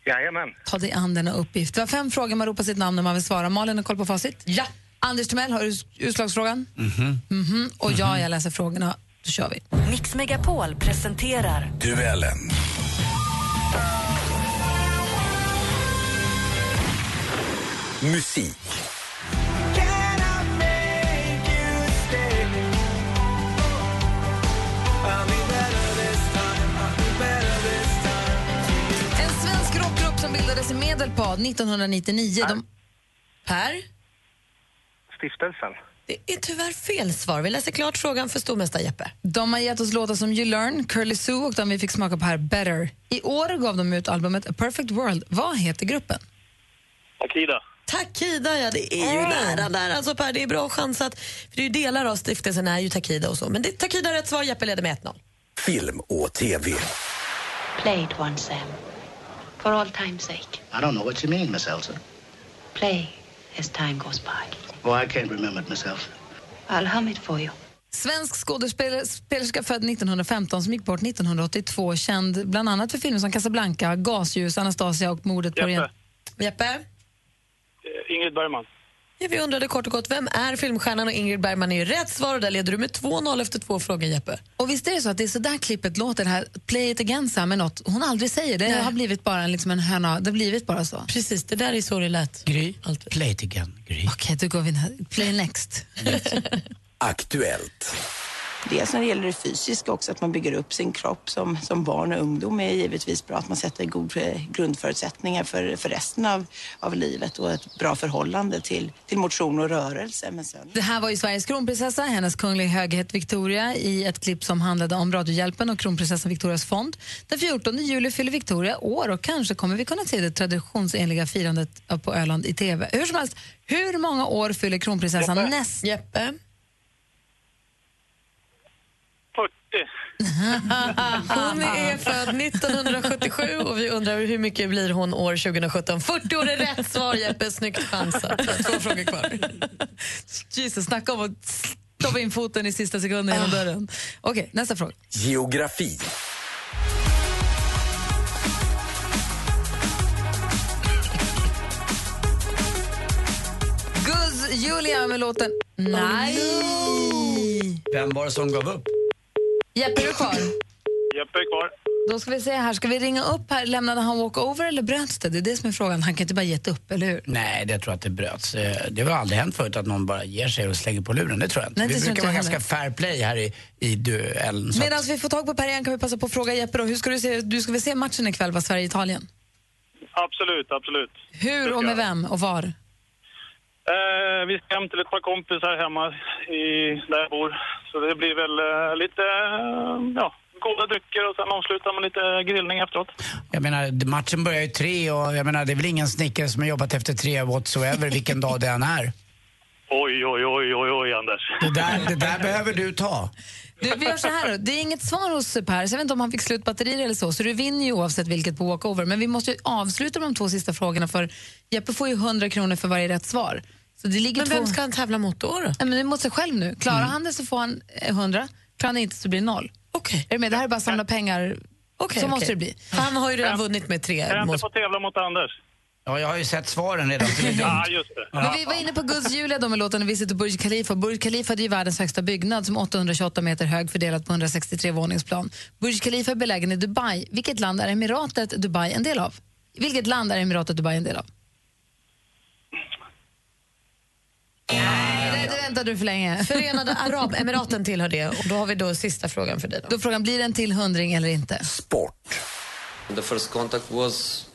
Jajamän. Ta dig an denna uppgift. Vi har fem frågor, man ropar sitt namn när man vill svara. Malin har koll på facit? Ja. Anders Timell, har du utslagsfrågan? Mhm. Mhm. Och ja, jag läser frågorna. Då kör vi. Mix Megapol presenterar Duellen. Musik. Bildades i Medelpad 1999. De... Per? Stiftelsen. Det är tyvärr fel svar. Vi läser klart frågan för stormästare Jeppe. De har gett oss låtar som You Learn, Curly Sue och de vi fick smaka på här, Better. I år gav de ut albumet A Perfect World. Vad heter gruppen? Akida. Takida, ja det är ju nära där alltså Per. Det är bra chansat. För det är ju delar av stiftelsen är ju Takida och så. Men det Takida är rätt svar. Jeppe leder med 1-0. Film och TV. Play it once, Sam. For all time's sake. I don't know what you mean, Miss Elsa. Play as time goes by. Oh, I can't remember it myself. I'll hum it for you. Svensk skådespelerska född 1915 som gick bort 1982. Känd bland annat för filmer som Casablanca, Gasljus, Anastasia och mordet på Jeppe. Jeppe? Eh, Ingrid Bergman. Ja, vi undrade kort och gott, vem är filmstjärnan? Och Ingrid Bergman är ju rätt svar och där leder du med 2-0 efter två frågor Jeppe. Och visst är det så att det är så där klippet låter, det här Play it again Sam, med något hon aldrig säger. Det har blivit bara en, liksom en höna, det har blivit bara så. Precis, det där är så det lät. Gry, play it again. Gry. Okej, då går vi. Play next. Aktuellt. Dels när det gäller det fysiska också, att man bygger upp sin kropp som, som barn och ungdom är givetvis bra. Att man sätter god eh, grundförutsättningar för, för resten av, av livet och ett bra förhållande till, till motion och rörelse. Men sen... Det här var ju Sveriges kronprinsessa, hennes kunglig höghet Victoria i ett klipp som handlade om Radiohjälpen och kronprinsessan Victorias fond. Den 14 juli fyller Victoria år och kanske kommer vi kunna se det traditionsenliga firandet på Öland i TV. Hur som helst, hur många år fyller kronprinsessan Jeppe. näst... Jeppe? 40. Hon är född 1977 och vi undrar hur mycket blir hon år 2017. 40 år är rätt svar Jeppe, snyggt chansat. Två frågor kvar. Jesus, snacka om att stoppa in foten i sista sekunden genom dörren. Okej, nästa fråga. Geografi. Julia med låten Nej. Vem var det som gav upp? Jeppe, är du kvar? Jeppe är kvar. Då ska vi se här. Ska vi ringa upp här? Lämnade han walkover eller bröts det? Det är det som är frågan. Han kan inte bara gett upp, eller hur? Nej, det tror jag att det bröts. Eh, Det har aldrig hänt förut att någon bara ger sig och slänger på luren. Det tror jag inte. Nej, det vi brukar inte vara ganska fair play här i, i duellen. så att- Medan vi får tag på Per igen kan vi passa på att fråga Jeppe då. Hur ska du se, du ska väl se matchen ikväll, va? Sverige-Italien? Absolut, absolut. Hur och med vem och var? Eh, vi ska hem till ett par kompisar hemma i, där jag bor. Så det blir väl eh, lite, eh, ja, goda drycker och sen avslutar med lite grillning efteråt. Jag menar, matchen börjar ju tre och jag menar, det är väl ingen snickare som har jobbat efter tre whatsoever vilken dag det än är. Oj, oj, oj, oj, oj, Anders. Det där, det där behöver du ta. Du, vi gör så här då. Det är inget svar hos Per, så jag vet inte om han fick slut batterier eller så, så du vinner ju oavsett vilket på walkover. Men vi måste ju avsluta de två sista frågorna för Jeppe får ju 100 kronor för varje rätt svar. Så det ligger Men två... vem ska han tävla mot då? då? Nej, men mot sig själv nu. Klarar Mm. han det så får han eh, 100, klarar han inte så blir det noll. Okej. Är du med? Det här är bara att samla pengar. Okej, så okej. måste det bli. Han har ju redan vunnit med Kan jag tre inte få tävla mot Anders? Ja, jag har ju sett svaren redan. så det är dumt. Ja, just det. Men vi var inne på Guds Julia då med låten Visit Burj Khalifa. Burj Khalifa är ju världens högsta byggnad som är 828 meter hög fördelat på 163 våningsplan. Burj Khalifa är belägen i Dubai. Vilket land är emiratet Dubai en del av? Vilket land är emiratet Dubai en del av? Nej, det väntar du för länge. Förenade Arabemiraten tillhör det och då har vi då sista frågan för dig. Då. Då frågan, blir det en till hundring eller inte? The first contact was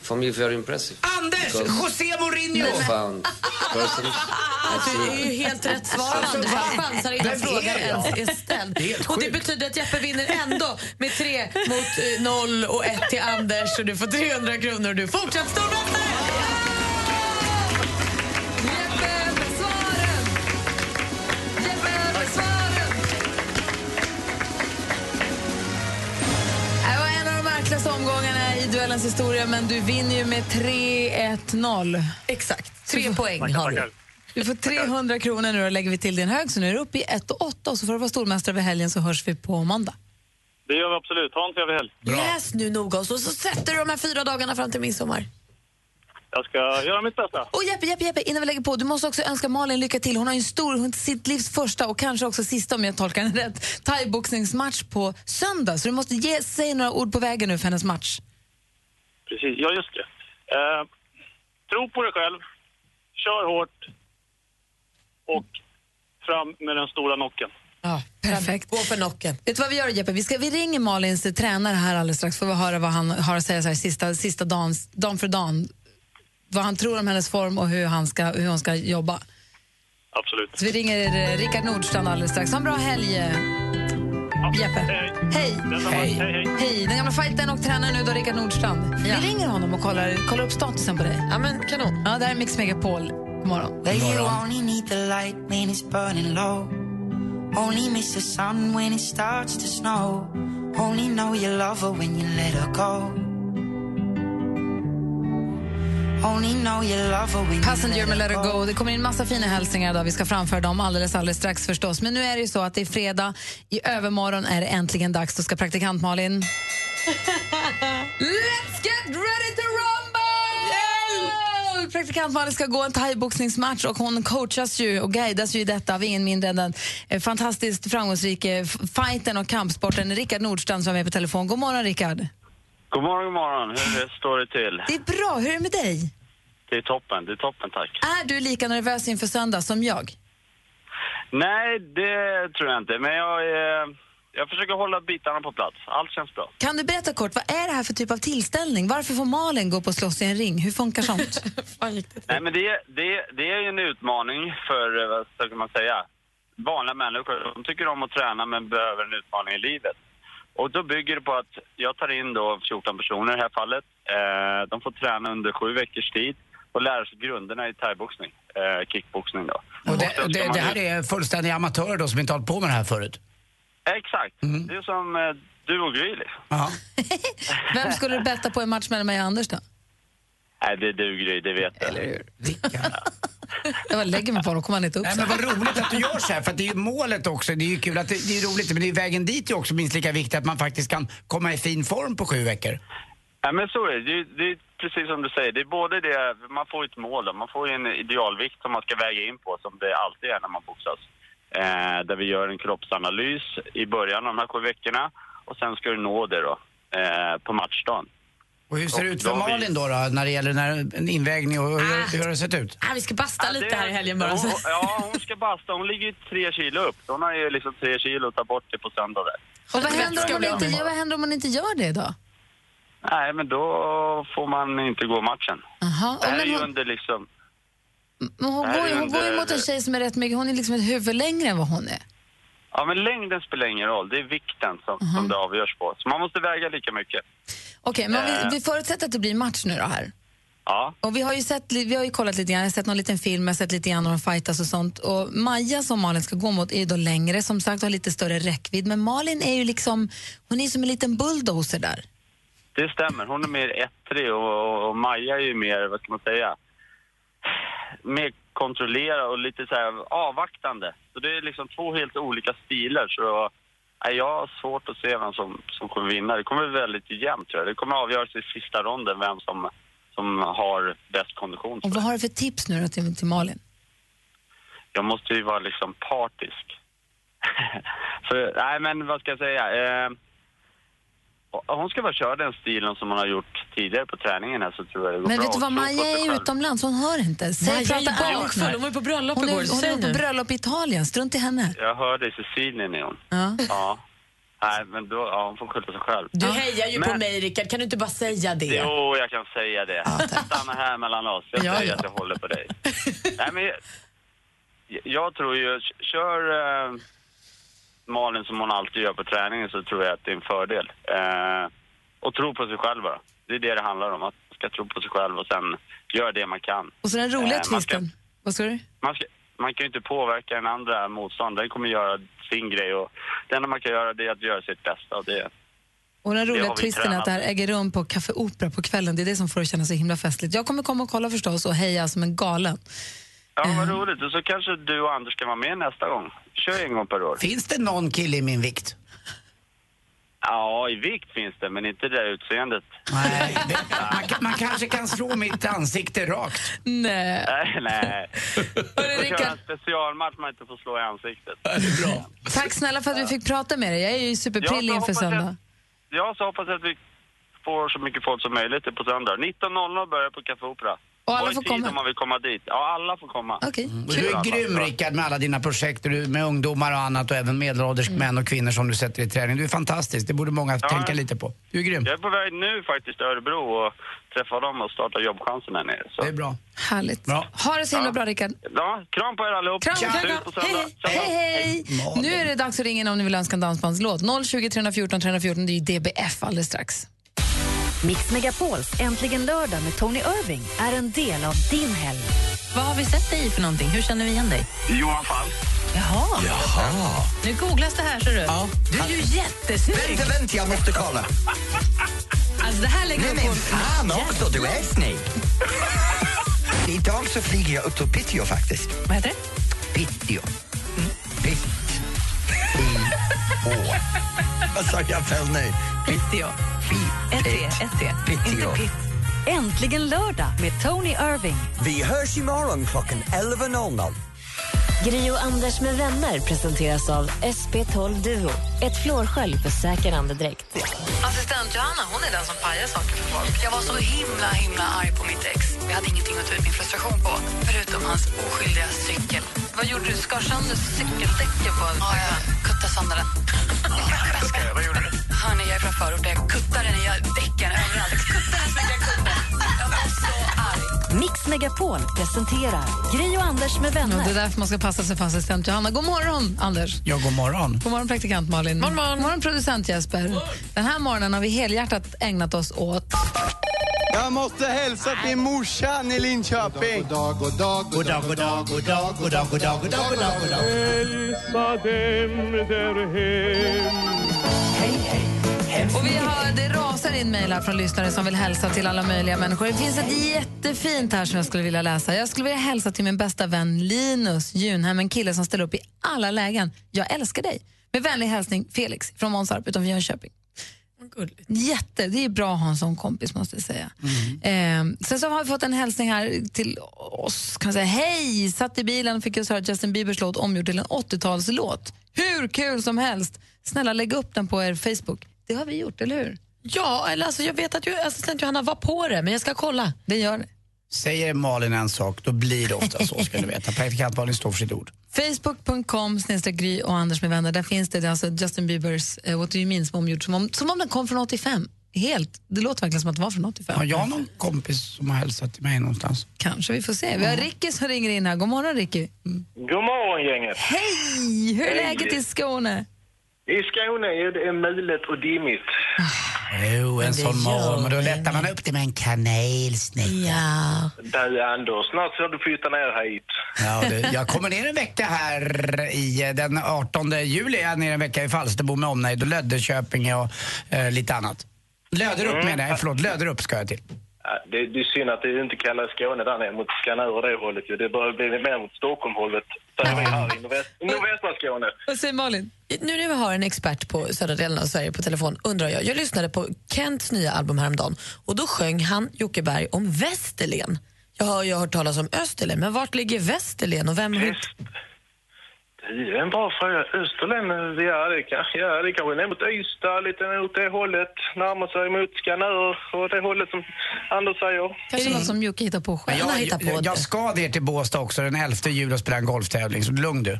for me very impressive. Anders! Because José Mourinho! Person. Det är ju helt rätt svar, Anders. Han chansar innan frågan ens är ställd. Det är helt Och det betyder att Jeppe vinner ändå med tre mot eh, noll och ett till Anders. Och du får 300 kronor och du är fortsatt stormästare! I duellens historia, men du vinner ju med 3-1-0. Exakt. Tre poäng har du. Du får 300 kronor nu och lägger vi till din hög, så nu är du uppe i 1 och 8 och så får du vara stormästare över helgen så hörs vi på måndag. Det gör vi absolut. Ha en trevlig helg. Läs nu noga och så, så sätter du de här fyra dagarna fram till midsommar. Jag ska göra mitt bästa. Och Jeppe, Jeppe, Jeppe, innan vi lägger på, du måste också önska Malin lycka till. Hon har ju en stor, hon sitt livs första och kanske också sista om jag tolkar henne rätt, thaiboxningsmatch på söndag. Så du måste ge sig några ord på vägen nu för hennes match. Precis, ja just det. Eh, tro på dig själv, kör hårt och fram med den stora nocken. Ja, perfekt. Gå för nocken. Vet du vad vi gör Jeppe? Vi, ska, vi ringer Malins tränare här alldeles strax för att höra vad han har att säga så här, sista, sista dagen, dagen för dagen. Vad han tror om hennes form och hur, han ska, hur hon ska jobba. Absolut. Så vi ringer eh, Rickard Nordstrand alldeles strax. Ha en bra helg, Jeppe. Hej. Hej. Hej. Den gamla fighten och tränaren nu då, Rickard Nordstrand. Vi ringer honom och kollar, kollar upp statusen på dig. Ja, men kanon. Ja, det här är Mix Megapol. God morgon. Well, you only need the light when it's burning low. Only miss the sun when it starts to snow. Only know you love her when you let her go. Passenger med let It go. Det kommer in massa fina hälsningar idag. Vi ska framföra dem alldeles, alldeles strax förstås. Men nu är det ju så att det är fredag. I övermorgon är det äntligen dags. Då ska praktikant Malin... Let's get ready to rumble! Praktikant Malin ska gå en thaiboxningsmatch och hon coachas ju och guidas ju i detta av ingen mindre än den eh, fantastiskt framgångsrike fighten och kampsporten Rickard Nordstrand som är med på telefon. God morgon Rickard. God morgon, god morgon. Hur står det till? Det är bra. Hur är det med dig? Det är toppen, det är toppen tack. Är du lika nervös inför söndag som jag? Nej, det tror jag inte. Men jag, eh, jag försöker hålla bitarna på plats. Allt känns bra. Kan du berätta kort, vad är det här för typ av tillställning? Varför får Malin gå på slåss i en ring? Hur funkar sånt? Nej, men det, det, det är ju en utmaning för, eh, vad ska man säga, vanliga människor. De tycker om att träna men behöver en utmaning i livet. Och då bygger det på att jag tar in då 14 personer i det här fallet. Eh, de får träna under sju veckors tid och lära sig grunderna i thaiboxning, eh, kickboxning då. Och det, ska det, det här är fullständiga amatörer då som inte har hållit på med det här förut? Exakt. Det är som eh, du och Gry liksom. Vem skulle du betta på en match mellan mig och Anders då? Nej, det är du Gry, det vet jag. Eller hur? Jag bara lägger mig på honom, kommer han inte upp Nej, men vad roligt att du gör så här, för att det är ju målet också. Det är ju kul att det, det är roligt, men det är vägen dit är också minst lika viktigt att man faktiskt kan komma i fin form på sju veckor. Ja, men så är det. det. är- Det är precis som du säger. Det är både det, man får ett mål då. Man får ju en idealvikt som man ska väga in på, som det alltid är när man boxas. Eh, där vi gör en kroppsanalys i början av de här sju veckorna och sen ska du nå det då eh, på matchdagen. Och hur ser det ut för Malin då, då när det gäller när, en invägning och hur, hur har det sett ut? Ah, vi ska basta lite här i helgen bara. Hon, ja, hon ska basta. Hon ligger ju tre kilo upp. Hon har ju liksom tre kilo att ta bort det på söndag där. Och vad händer, om man inte, vad händer om man inte gör det då? nej men då får man inte gå matchen. Aha. Det här är ju hon- under liksom... Men hon Det går, hon går ju under- mot en tjej som är rätt mycket, hon är liksom ett huvud längre än vad hon är. Ja, men längden spelar ingen roll. Det är vikten som, som det avgörs på. Så man måste väga lika mycket. Okej, men om Eh. vi, vi förutsätter att det blir match nu då här. Ja. Och vi har ju sett, vi har ju kollat lite grann, jag har sett någon liten film, jag har sett lite grann när de fightas och sånt. Och Maja som Malin ska gå mot är ju då längre, som sagt har lite större räckvidd. Men Malin är ju liksom, hon är som en liten bulldozer där. Det stämmer. Hon är mer ettrig och, och, och Maja är ju mer, vad ska man säga, mer kontrollerad och lite så här avvaktande. Så det är liksom två helt olika stilar. Så nej, jag har svårt att se vem som, som kommer vinna. Det kommer bli väldigt jämnt tror jag. Det kommer avgöras i sista ronden vem som, som har bäst kondition. Och vad har du för tips nu då till, till Malin? Jag måste ju vara liksom partisk. För, nej men vad ska jag säga? Eh, hon ska bara köra den stilen som hon har gjort tidigare på träningen här så tror jag det går Men bra. vet du vad, på Maja är utomlands, hon hör inte. Säg, Maja är bakfull, hon var på bröllop Hon är, igår, hon är på bröllop i Italien, strunt i henne. Jag hörde i Sicilien är hon. Ja. Ja. Nej, men då, ja, hon får skylla sig själv. Du hejar ju på Men- mig, Rickard. Kan du inte bara säga det? Jo, jag kan säga det. Stanna här mellan oss. Jag Ja, säger ja. att jag håller på dig. Nej, men jag, jag tror ju, kör eh, Malin som hon alltid gör på träningen så tror jag att det är en fördel. Eh, och tro på sig själv bara. Det är det det handlar om. Att man ska tro på sig själv och sen göra det man kan. Och så den roliga Eh, ska- twisten. Vad ska du? man, ska, man kan ju inte påverka den andra motståndaren. Den kommer göra sin grej och det enda man kan göra det är att göra sitt bästa. Och det, Och den roliga twisten är att det här äger rum på Café Opera på kvällen. Det är det som får det att kännas så himla festligt. Jag kommer komma och kolla förstås och heja som en galen. Ja, Eh. vad roligt. Och så kanske du och Anders kan vara med nästa gång. Kör en gång per år. Finns det någon kille i min vikt? Ja, i vikt finns det, men inte det där utseendet. Nej, det, man, man kanske kan slå mitt ansikte rakt. Nej. Nej, nej. Köra Rickard. en specialmatch man inte får slå i ansiktet. Tack snälla för att vi fick prata med dig. Jag är ju superprillig inför jag- söndag. Ja, så hoppas jag att vi får så mycket folk som möjligt på söndag. 19.00 börjar på Café Opera. Och alla får tid komma? om man vill komma dit. Ja, alla får komma. Okej. Och Du är grym Rickard med alla dina projekt du, med ungdomar och annat och även medelålders Mm. män och kvinnor som du sätter i träning. Du är fantastisk, det borde många tänka lite på. Du är grym. Jag är på väg nu faktiskt till Örebro och träffa dem och starta jobbchansen här nere. Så. Det är bra. Härligt. Bra. Ha det så himla Ja. bra, Rickard. Ja, kram på er allihop. Kram, kram, Ses kram. på söndag. Hej, hej. Malin. Nu är det dags att ringa in om ni vill önska en dansbandslåt. 020 314 314, det är ju DBF alldeles strax. Mix Megapols Äntligen lördag med Tony Irving är en del av din helg. Vad har vi sett dig i för någonting? Hur känner vi igen dig? Johan Falk. Jaha. Jaha. Nu googlas det här, ser du. Du är ju jättesnygg. Vänta, vänta, jag måste kolla. Alltså, det här lägger Nej vi på. men fan också, du är snygg. Idag så flyger jag upp till Piteå faktiskt. Vad heter det? Piteå. Pitt. I. Vad sa jag fel nu? Piteå. Ett T, ett. Piteå. Äntligen lördag med Tony Irving. Vi hörs imorgon klockan 11.00. Gri och Anders med vänner presenteras av SP12 Duo. Ett flårskölj för säker andedräkt. Assistent Johanna, hon är den som pajar saker för folk. Jag var så himla, himla arg på mitt ex. Jag hade ingenting att ta ut min frustration på, förutom hans oskyldiga cykel. Vad gjorde du? Skar sönder cykeldäcken på Ja, jag kuttade sönder den. Vad gjorde du? Hörni, jag är från förorten. Jag kuttade den i däcken överallt. Jag kuttade så mycket jag kunde. Jag var så arg. Mix Megapol presenterar Gri och Anders med vänner. det är därför man ska passa sig för assistent Johanna. God morgon, Anders. Ja, god morgon. God morgon, praktikant Malin. God morgon, morgon producent Jesper. Den här morgonen har vi helhjärtat ägnat oss åt... Jag måste hälsa till morsan i Linköping. God dag, god dag, god dag, god dag, god dag, god dag, god dag, god dag, god dag, god dag. Hälsa dem där hem Och vi har, det rasar in mejl här från lyssnare som vill hälsa till alla möjliga människor. Det finns ett jättefint här som jag skulle vilja läsa. Jag skulle vilja hälsa till min bästa vän Linus Junhem, en kille som ställer upp i alla lägen. Jag älskar dig. Med vänlig hälsning Felix från Månsarp utanför Jönköping. Jätte, det är bra att ha en sån kompis måste jag säga. Eh, sen så har vi fått en hälsning här till oss. Kan säga, Hej! Satt i bilen och fick just höra Justin Biebers låt omgjord till en 80-talslåt. Hur kul som helst! Snälla lägg upp den på er Facebook. Det har vi gjort, eller hur? Ja, eller alltså, jag vet att ju, assistent Johanna var på det, men jag ska kolla. Det gör det. Säger Malin en sak, då blir det ofta så ska ni veta. Praktikant Malin står för sitt ord. Facebook.com Gry och Anders med vänner. Där finns det, det är alltså Justin Biebers uh, What Do You Mean som är omgjord som om, som om den kom från 85. helt. Det låter verkligen som att det var från 85. Har jag någon kompis som har hälsat till mig någonstans? Kanske, vi får se. Vi har Ricky som ringer in här. God morgon Ricky. God morgon gänget. Hej! Hur är Hej. läget i Skåne? I Skåne är det mulet och dimmigt. Jo, en det sån morgon. Men då lättar man upp det med en kanelsnäcka. Ja. Du Anders, snart ska du flytta ner hit. Ja, det, jag kommer ner en vecka här i eh, den 18 juli. Jag är ner en vecka i Falsterbo med omnejd och Löddeköpinge och eh, lite annat. Löderup Mm. menar jag, förlåt, Löderup ska jag till. Det, det är synd att det inte kallas Skåne där nere mot Skanör och det hållet. Det börjar bli mer mot Stockholmhållet. Här i nordväst, i nordvästra Skåne. Vad säger Malin? Nu när vi har en expert på södra delen av Sverige på telefon undrar jag, jag lyssnade på Kents nya album häromdagen och då sjöng han Jocke Berg om Västerlen. Jag har, jag har hört talas om Österlen, men vart ligger Västerlen och vem har Det är en bra fråga. Österlen, ja det, kan, ja, det kanske är ner mot Ystad, lite mot det hållet. Närmar sig mot Skanör och det hållet som Anders säger. Kanske något som Jocke hittar på själv. Jag, jag, jag, jag ska ner till Båstad också den 11 juli och spela en golftävling, så lugn du.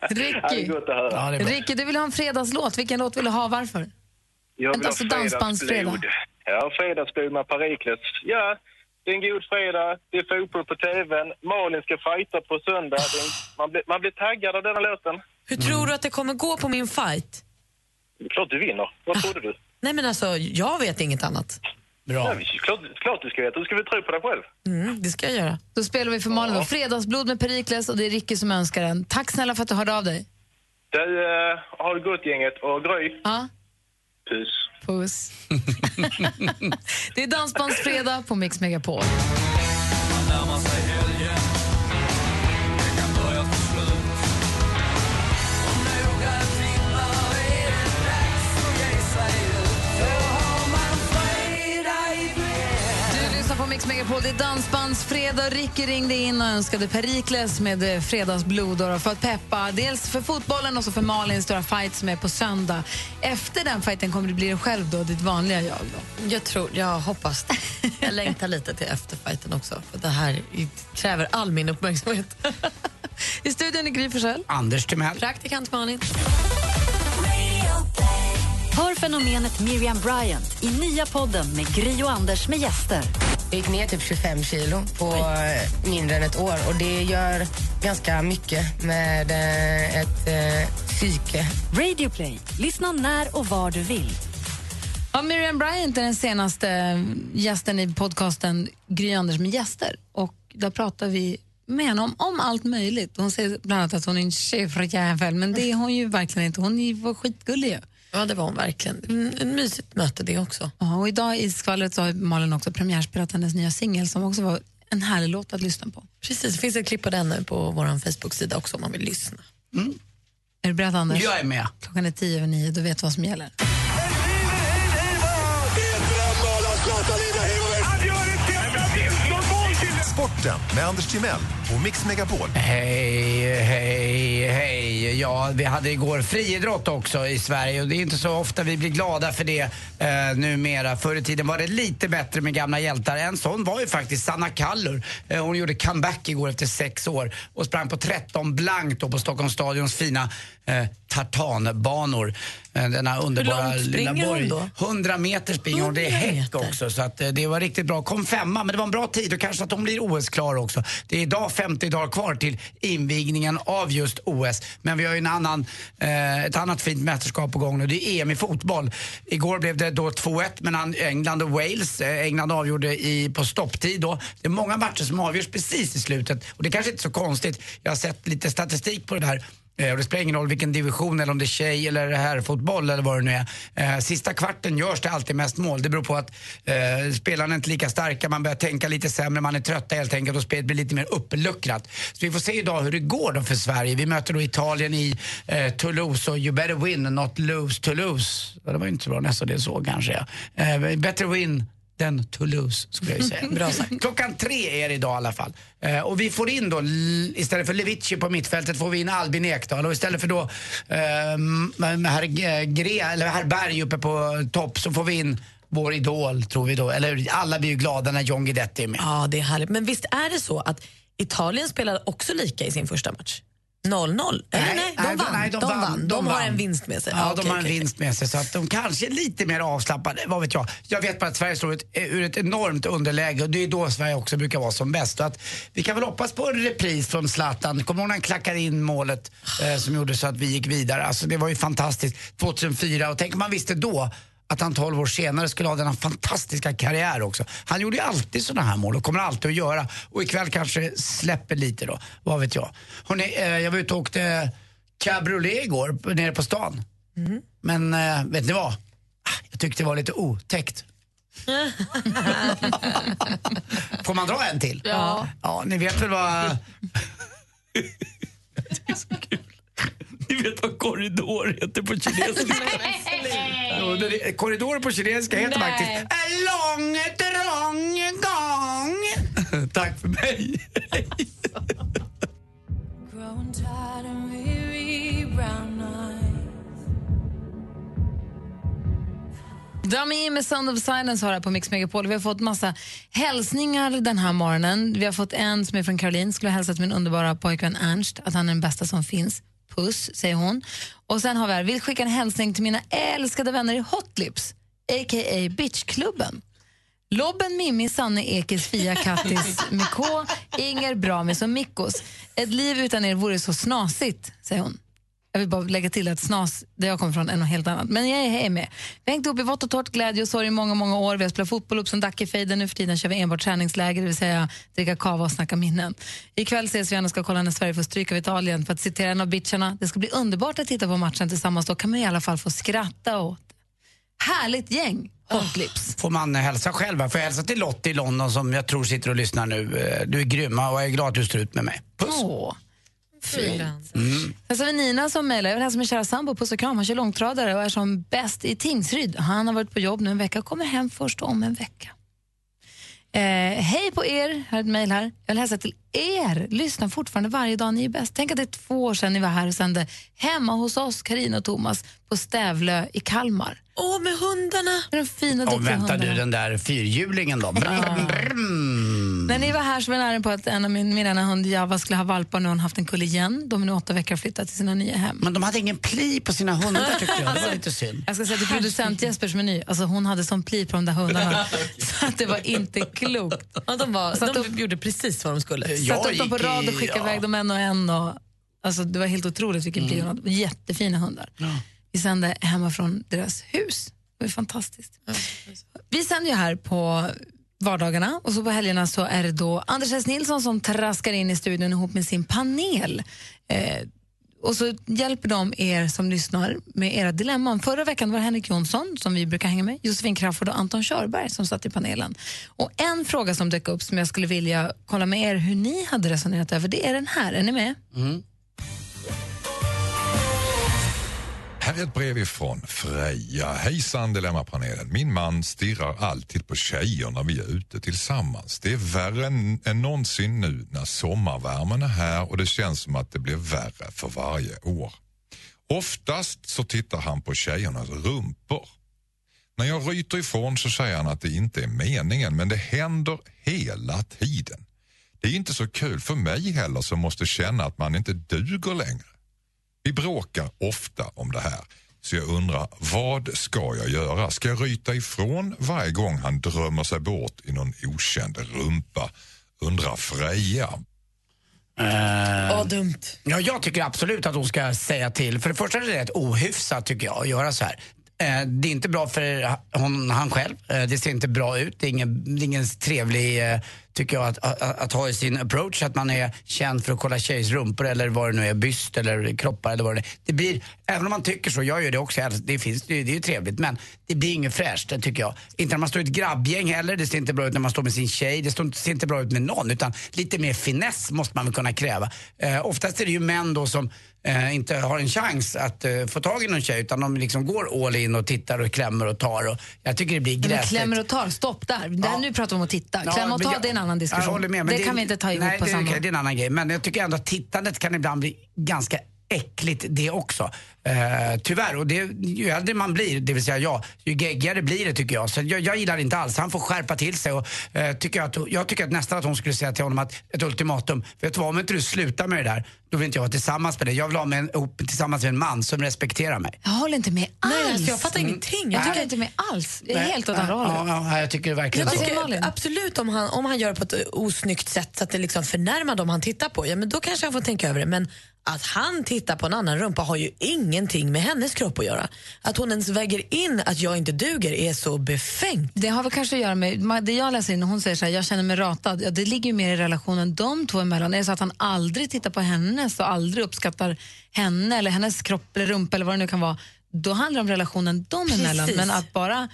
Ja, det Ricky, är gott att höra. Ja, det är bra. Ricky, du vill ha en fredagslåt. Vilken låt vill du ha? Varför? Jag vill Alltså ha fredagsblod. Ja, fredagsblod med Perikles. Ja, det är en god fredag. Det är fotboll på tvn. Malin ska fighta på söndag. Det är, man, blir, man blir taggad av denna låten. Hur tror du att det kommer gå på min fight? Klart du vinner. Vad trodde du? Nej men alltså, jag vet inget annat. Bra. Ja, klart, klart du ska veta. Du ska väl tro på dig själv. Mm, det ska jag göra. Då spelar vi för Malin då. Fredagsblod med Perikles och det är Ricky som önskar den. Tack snälla för att du hörde av dig. Du, uh, har det gott gänget. Och Gry, Ja, puss. Puss. det är Dansbandsfredag på Mix Megapol. Du lyssnar på Mix Megapol. Det är Dansbandsfredag. Ricky ringde in och önskade Perikles med eh, fredagsblod för att peppa. Dels för fotbollen och så för Malins stora fight som är på söndag. Efter den fighten kommer det bli dig själv då, ditt vanliga jag. Då. Jag tror, jag hoppas det. Jag längtar lite till efterfighten också. För det här kräver all min uppmärksamhet. I studion är Gry Forssell. Anders Timell. Praktikant Malin. Hör fenomenet Miriam Bryant i nya podden med Gry och Anders med gäster. Jag gick ner typ 25 kilo på eh, mindre än ett år och det gör ganska mycket med eh, ett eh, psyke. Radio Play. Lyssna när och var du vill. Ja, Miriam Bryant är den senaste gästen i podcasten Gry Anders med gäster. Och där pratar vi med henne om, om allt möjligt. Hon säger bland annat att hon är en tjejfröjävel, men det är hon ju verkligen inte. Hon är- var skitgullig ju. Ja, det var hon verkligen. En, en mysigt möte det också. Ja, och idag i skvallret så har Malin också premiärspelat hennes nya singel som också var en härlig låt att lyssna på. Precis, det finns ett klipp på den nu på vår Facebook-sida också om man vill lyssna. Är du beredd Anders? Jag är med. Klockan är tio över nio, du vet vad som gäller. Sporten med Anders Timell och Mix Megapol. Hej, hej, hej. Ja, vi hade igår friidrott också i Sverige och det är inte så ofta vi blir glada för det eh, numera. Förr i tiden var det lite bättre med gamla hjältar. En sån var ju faktiskt Sanna Kallur. Eh, hon gjorde comeback igår efter sex år och sprang på 13 blankt på Stockholms stadions fina eh, tartanbanor. Eh, denna underbara lilla springer hon borg. då? 100 meter springer hon. Det är 100 häck också så att, eh, det var riktigt bra. Kom femma men det var en bra tid och kanske att hon blir OS-klar också. Det är idag 50 dagar kvar till invigningen av just OS. Men vi har ju en annan, eh, ett annat fint mästerskap på gång nu. Det är EM i fotboll. Igår blev det då 2-1 mellan England och Wales. Eh, England avgjorde i, på stopptid då. Det är många matcher som avgörs precis i slutet och det är kanske inte är så konstigt. Jag har sett lite statistik på det där. Eh, och det spelar ingen roll vilken division eller om det är tjej eller herrfotboll eller vad det nu är. Eh, sista kvarten görs det alltid mest mål. Det beror på att eh, spelarna är inte lika starka, man börjar tänka lite sämre, man är trötta helt enkelt och spelet blir lite mer uppluckrat. Så vi får se idag hur det går då för Sverige. Vi möter då Italien i eh, Toulouse och you better win not lose Toulouse. Det var ju inte så bra, nästan det så kanske. Ja. Eh, better win den Toulouse, skulle jag ju säga. Bra sagt. Klockan tre är det idag i alla fall. Eh, och vi får in då, istället för Levici på mittfältet, får vi in Albin Ekdal. Och istället för då eh, med herr, Gre, eller herr Berg uppe på topp så får vi in vår idol, tror vi då. Eller alla blir ju glada när John Guidetti är med. Ja, det är härligt. Men visst är det så att Italien spelade också lika i sin första match? 0-0? Eller nej, de vann. nej, de, De vann. vann. De har en vinst med sig. Ja, de har en vinst med sig så att de kanske är lite mer avslappnade, vad vet jag. Jag vet bara att Sverige står ett, ur ett enormt underläge och det är då Sverige också brukar vara som bäst. Att vi kan väl hoppas på en repris från Zlatan. Kommer ihåg när han klackade in målet eh, som gjorde så att vi gick vidare? Alltså det var ju fantastiskt. 2004 och tänk om man visste då att han 12 år senare skulle ha denna fantastiska karriär också. Han gjorde ju alltid sådana här mål och kommer alltid att göra. Och ikväll kanske släpper lite då, vad vet jag. Hörrni, eh, jag var ute och åkte cabriolet igår nere på stan. Men eh, vet ni vad? Ah, Jag tyckte det var lite otäckt. Får man dra en till? Ja. Ja, ni vet väl vad... Ni vet vad korridor heter på kinesiska? Jo, det är- Korridorer på kinesiska heter Nej. faktiskt en lång, trång gång. Tack för mig. Growing tired and weary, brown eyes. Dra mig in med Sound of Silence har här på Mix Megapol. Vi har fått massa hälsningar den här morgonen. Vi har fått en som är från Caroline, skulle ha hälsat min underbara pojkvän Ernst att han är den bästa som finns. Puss, säger hon. Och sen har vi här, vill skicka en hälsning till mina älskade vänner i Hot Lips, a.k.a. Bitchklubben. Lobben, Mimmi, Sanne, Ekis, Fia, Kattis, Mikko, Inger, Bramis och Mikkos. Ett liv utan er vore så snasigt, säger hon. Jag vill bara lägga till att snas, där jag kommer från, är något helt annat. Men jag är med. Vi har hängt upp i vått och torrt, glädje och sorg i många, många år. Vi har spelat fotboll upp som Dackefejden. Nu för tiden kör vi enbart träningsläger, det vill säga dricka kava och snacka minnen. Ikväll ses vi igen och ska kolla när Sverige får stryk av Italien. För att citera en av bitcharna, det ska bli underbart att titta på matchen tillsammans. Då kan man i alla fall få skratta åt Härligt gäng, Hot Lips. Får man hälsa själv? Får jag hälsa till Lottie i London som jag tror sitter och lyssnar nu. Eh, Du är grymma och jag är glad att du står ut med mig. Puss. Åh, fint. Mm. Sen så har vi Nina som mejlar. Jag vill hälsa min kära sambo, puss och kram. Han kör långtradare och är som bäst i Tingsryd. Han har varit på jobb nu en vecka och kommer hem först om en vecka. Eh, hej på er, här är ett mejl här. Jag vill hälsa till er. Lyssna fortfarande varje dag, ni är bäst. Tänk att det är två år sedan ni var här och sände hemma hos oss, Karina och Thomas, på Stävlö i Kalmar. Åh, med hundarna! Med de fina, duktiga väntar hundarna. du den där fyrhjulingen då? Brum, brum. När ni var här så var jag nära på att en av min, min ena hund Java skulle ha valpar. Nu har hon haft en kull igen. De är nu åtta veckor och flyttat till sina nya hem. Men de hade ingen pli på sina hundar tyckte jag. Det var lite synd. Jag ska säga till producent Jespers meny, alltså hon hade som pli på de där hundarna. så att det var inte klokt. Ja, de var, Så de gjorde precis vad de skulle. Satte upp dem på rad och skickade ja. iväg dem en och en. Och, alltså, det var helt otroligt vilken pli hon hade. Jättefina hundar. Vi sände hemma från deras hus. Det var fantastiskt. Vi sänder ju här på vardagarna och så på helgerna så är det då Anders S. Nilsson som traskar in i studion ihop med sin panel. Eh, och så hjälper de er som lyssnar med era dilemman. Förra veckan var det Henrik Jonsson som vi brukar hänga med, Josefin Crafoord och Anton Körberg som satt i panelen. Och en fråga som dök upp som jag skulle vilja kolla med er hur ni hade resonerat över, det är den här. Är ni med? Mm. Här är ett brev ifrån Freja. Hejsan Dilemmapanelen. Min man stirrar alltid på tjejer när vi är ute tillsammans. Det är värre än, än någonsin nu när sommarvärmen är här och det känns som att det blir värre för varje år. Oftast så tittar han på tjejernas rumpor. När jag ryter ifrån så säger han att det inte är meningen men det händer hela tiden. Det är inte så kul för mig heller som måste känna att man inte duger längre. Vi bråkar ofta om det här, så jag undrar vad ska jag göra? Ska jag ryta ifrån varje gång han drömmer sig bort i någon okänd rumpa? Undrar Freja. Åh, dumt. Ja, jag tycker absolut att hon ska säga till. För det första är det rätt ohyfsat tycker jag att göra så här. Eh, Det är inte bra för hon, han själv. Eh, Det ser inte bra ut. Det är ingen, det är ingen trevlig, eh, tycker jag, att, att, att ha i sin approach. Att man är känd för att kolla tjejs rumpor eller vad det nu är, byst eller kroppar eller vad det är. Det blir, även om man tycker så, jag gör det också, det, finns, det, det är ju trevligt. Men det blir inget fräscht, det tycker jag. Inte när man står i ett grabbgäng heller, det ser inte bra ut när man står med sin tjej. Det står, ser inte bra ut med någon. Utan lite mer finess måste man väl kunna kräva. Eh, oftast är det ju män då som eh, inte har en chans att eh, få tag i någon tjej utan de liksom går all in och tittar och klämmer och tar. Och jag tycker det blir gräsligt. klämmer och tar, stopp där. där. Nu pratar vi om att titta. Ja, Klämma och ta, jag- det är en annan diskussion. Med, men det, kan vi inte ta ihop nej, på det, samma... det är en annan grej. Men jag tycker ändå att tittandet kan ibland bli ganska äckligt det också. Eh, tyvärr, och det, ju äldre man blir, det vill säga jag, ju geggigare blir det tycker jag. Så jag, jag gillar det inte alls. Han får skärpa till sig och eh, tycker att, jag tycker att nästan att hon skulle säga till honom att ett ultimatum, vet du vad, om inte du slutar med det där, då vill inte jag vara tillsammans med dig. Jag vill ha med en, ihop tillsammans med en man som respekterar mig. Jag håller inte med alls. Nej, alltså, jag fattar ingenting. Jag tycker inte med alls. Jag är Nej, helt åt andra hållet. ja, ja, jag tycker verkligen Jag så. tycker absolut om han, om han gör det på ett osnyggt sätt så att det liksom förnärmar dem han tittar på, ja men då kanske han får tänka över det. Men att han tittar på en annan rumpa har ju ingenting med hennes kropp att göra. Att hon ens väger in att jag inte duger är så befängt. Det har väl kanske att göra med, det jag läser in, hon säger så här, jag känner mig ratad. Ja, det ligger ju mer i relationen de två emellan. Är det så att han aldrig tittar på henne och aldrig uppskattar henne eller hennes kropp eller rumpa eller vad det nu kan vara, då handlar det om relationen Precis. emellan. Men att bara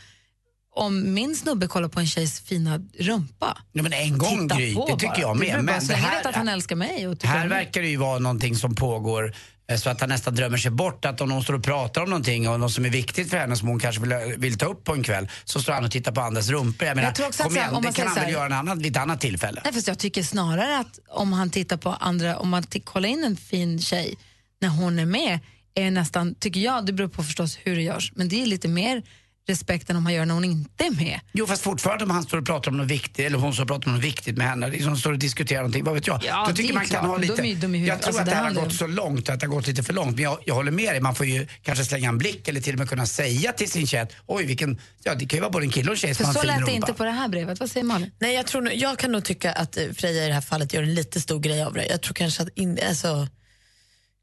om min snubbe kollar på en tjejs fina rumpa, Ja, men en gång titta Gry, det tycker jag med. Men det här, att han älskar mig och här verkar det ju vara någonting som pågår eh, så att han nästan drömmer sig bort att om någon står och pratar om någonting och något som är viktigt för henne som hon kanske vill, vill ta upp på en kväll så står han och tittar på andras rumpor. Jag menar, Jag tror också att igen, om det kan han väl göra en annan, vid ett annat tillfälle. Nej, fast jag tycker snarare att om han tittar på andra, om man kollar in en fin tjej när hon är med, är nästan, tycker jag, det beror på förstås hur det görs, men det är lite mer respekt än om man gör när hon inte är med. Jo fast fortfarande om han står och pratar om något viktigt eller hon står och pratar om något viktigt med henne, liksom står och diskuterar någonting, vad vet jag. Ja, Då det tycker man kan klart, ha lite... de huvudet. jag tror Alltså, att det här har gått så långt, att det har gått lite för långt. Men jag, jag håller med dig, man får ju kanske slänga en blick eller till och med kunna säga till sin tjej oj vilken, ja det kan ju vara både en kille och en tjej För som har så en fin lät det inte på det här brevet. Vad säger Malin? Nej, jag, tror, jag kan nog tycka att eh, Freja i det här fallet gör en lite stor grej av det. Jag tror kanske att in, alltså,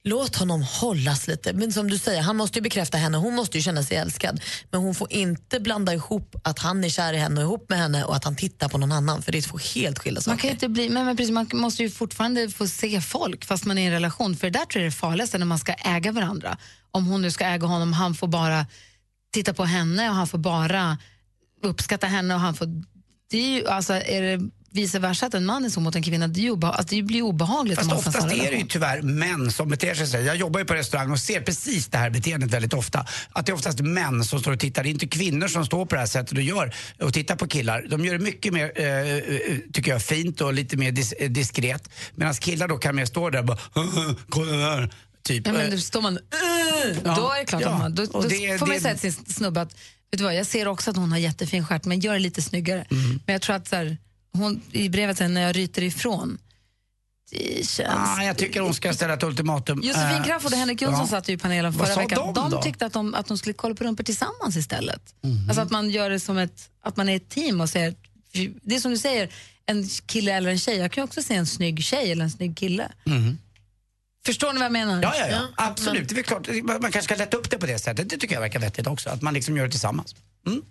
låt honom hållas lite. Men som du säger, han måste ju bekräfta henne, hon måste ju känna sig älskad. Men hon får inte blanda ihop att han är kär i henne och ihop med henne och att han tittar på någon annan, för det är två helt skilda Man, saker. kan ju inte bli, men, men precis, man måste ju fortfarande få se folk fast man är i en relation. För det där tror jag är det farligaste när man ska äga varandra. Om hon nu ska äga honom, han får bara titta på henne och han får bara uppskatta henne och han får... Det är ju, alltså, är det vice versa att en man är så mot en kvinna, det, är obeha- alltså, det blir obehagligt Fast oftast är det ju tyvärr män som beter sig så. Jag jobbar ju på restaurang och ser precis det här beteendet väldigt ofta. Att det är oftast män som står och tittar. Det är inte kvinnor som står på det här sättet och gör och tittar på killar. De gör det mycket mer, eh, eh, tycker jag, fint och lite mer dis eh, diskret. Medan killar då kan mer stå där och bara kolla där. Typ. Ja, men Eh, då står man... Ja, då är det klart ja. man... Då, då det- får man ju säga till sin snubbe att vet du vad, jag ser också att hon har jättefin stjärt, men gör det lite snyggare. Mm. Men jag tror att så här, hon, i brevet sen när jag ryter ifrån, det känns... ah, jag tycker hon ska ställa ett ultimatum. Josefin Eh, Crafoord och Henrik Jonsson ja. satt ju i panelen förra veckan. de då? tyckte att de, att de skulle kolla på rumpor tillsammans istället. Mhm. Alltså att man gör det som ett, att man är ett team och säger, det är som du säger, en kille eller en tjej. Jag kan också se en snygg tjej eller en snygg kille. Mhm. Förstår ni vad jag menar? Ja, ja, ja. absolut. Det är klart. Man man kanske ska lätta upp det på det sättet. Det tycker jag verkar vettigt också. Att man liksom gör det tillsammans.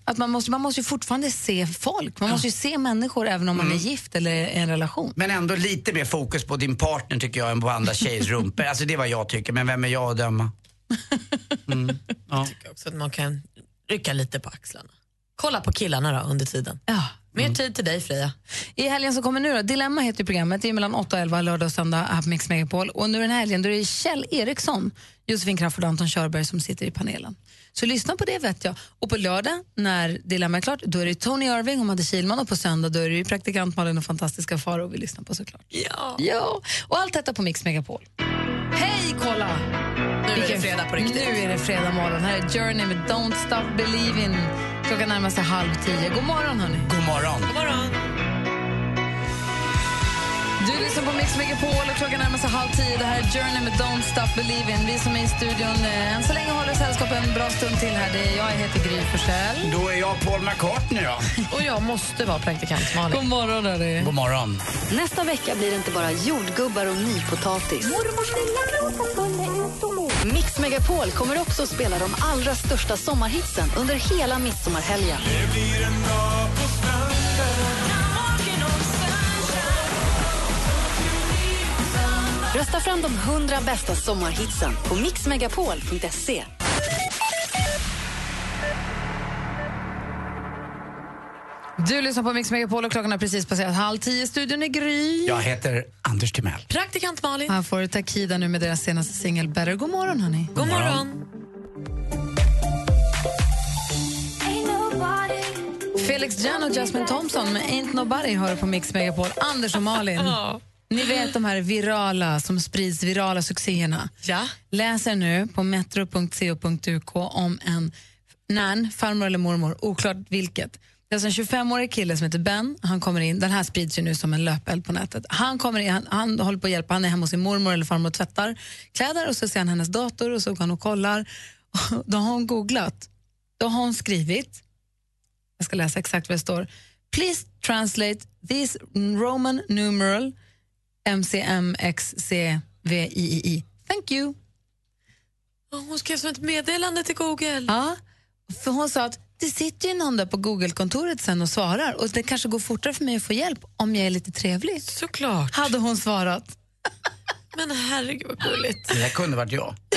Att man, måste, man måste ju fortfarande se folk. Man måste ju se människor även om man är gift eller i en relation. Men ändå lite mer fokus på din partner tycker jag än på andra tjejers rumpor. Alltså det är vad jag tycker, men vem är jag att döma? Mm. Ja. tycker också att man kan rycka lite på axlarna. Kolla på killarna då under tiden. Ja. Mer tid till dig Freja. I helgen som kommer nu då, Dilemma heter programmet, det är mellan 8 och 11 lördag och söndag här på Mix Megapol. Och nu den här helgen då är det Kjell Eriksson, Josefin Crafoord och Anton Körberg som sitter i panelen. Så lyssna på det vet jag. Och på lördag när Dilemma är klart, då är det Tony Irving och Madde Kihlman och på söndag då är det praktikant Malin och fantastiska Faro vi lyssnar på såklart. Ja. ja. Och allt detta på Mix Megapol. Hej kolla! Nu är det fredag på riktigt. Nu är det fredag morgon. Här är Journey med Don't Stop Believin'. Klockan närmar sig halv tio. God morgon hörni. God morgon. God morgon. Du lyssnar på Mix Megapol och klockan närmar sig halv tio. Det här är Journey med Don't Stop Believin'. Vi som är i studion eh, än så länge håller sällskap en bra stund till här. Det är jag heter Gry Forssell. Då är jag Paul McCartney då. Och jag måste vara praktikant Malin. God morgon hörni. God morgon. Nästa vecka blir det inte bara jordgubbar och nypotatis. Mix Megapol kommer också att spela de allra största sommarhitsen under hela midsommarhelgen. Rösta fram de 100 bästa sommarhitsen på mixmegapol.se. Du lyssnar på Mix Megapol och klockan har precis passerat halv tio. Studion är Gry. Jag heter Anders Timell. Praktikant Malin. Här får du Takida nu med deras senaste singel Better. God morgon hörni. God morgon. Felix Jan och Jasmine Thompson med Ain't Nobody hör på Mix Megapol. Anders och Malin. Ni vet de här virala som sprids, virala succéerna. Ja. Läser nu på metro.co.uk om en nan, farmor eller mormor, oklart vilket. Det är alltså en 25-årig kille som heter Ben. Han kommer in, den här sprids ju nu som en löpeld på nätet. Han kommer in, han, han håller på att hjälpa, han är hemma hos sin mormor eller farmor och tvättar kläder och så ser han hennes dator och så går han och kollar. Då har hon googlat. Då har hon skrivit, jag ska läsa exakt vad det står. Please translate this Roman numeral MCMXCVII. Thank you. Hon skrev som ett meddelande till Google. Ja, för hon sa att det sitter ju någon där på Google-kontoret sen och svarar och det kanske går fortare för mig att få hjälp om jag är lite trevlig. Såklart. Hade hon svarat. Men herregud vad gulligt. Det där kunde varit jag.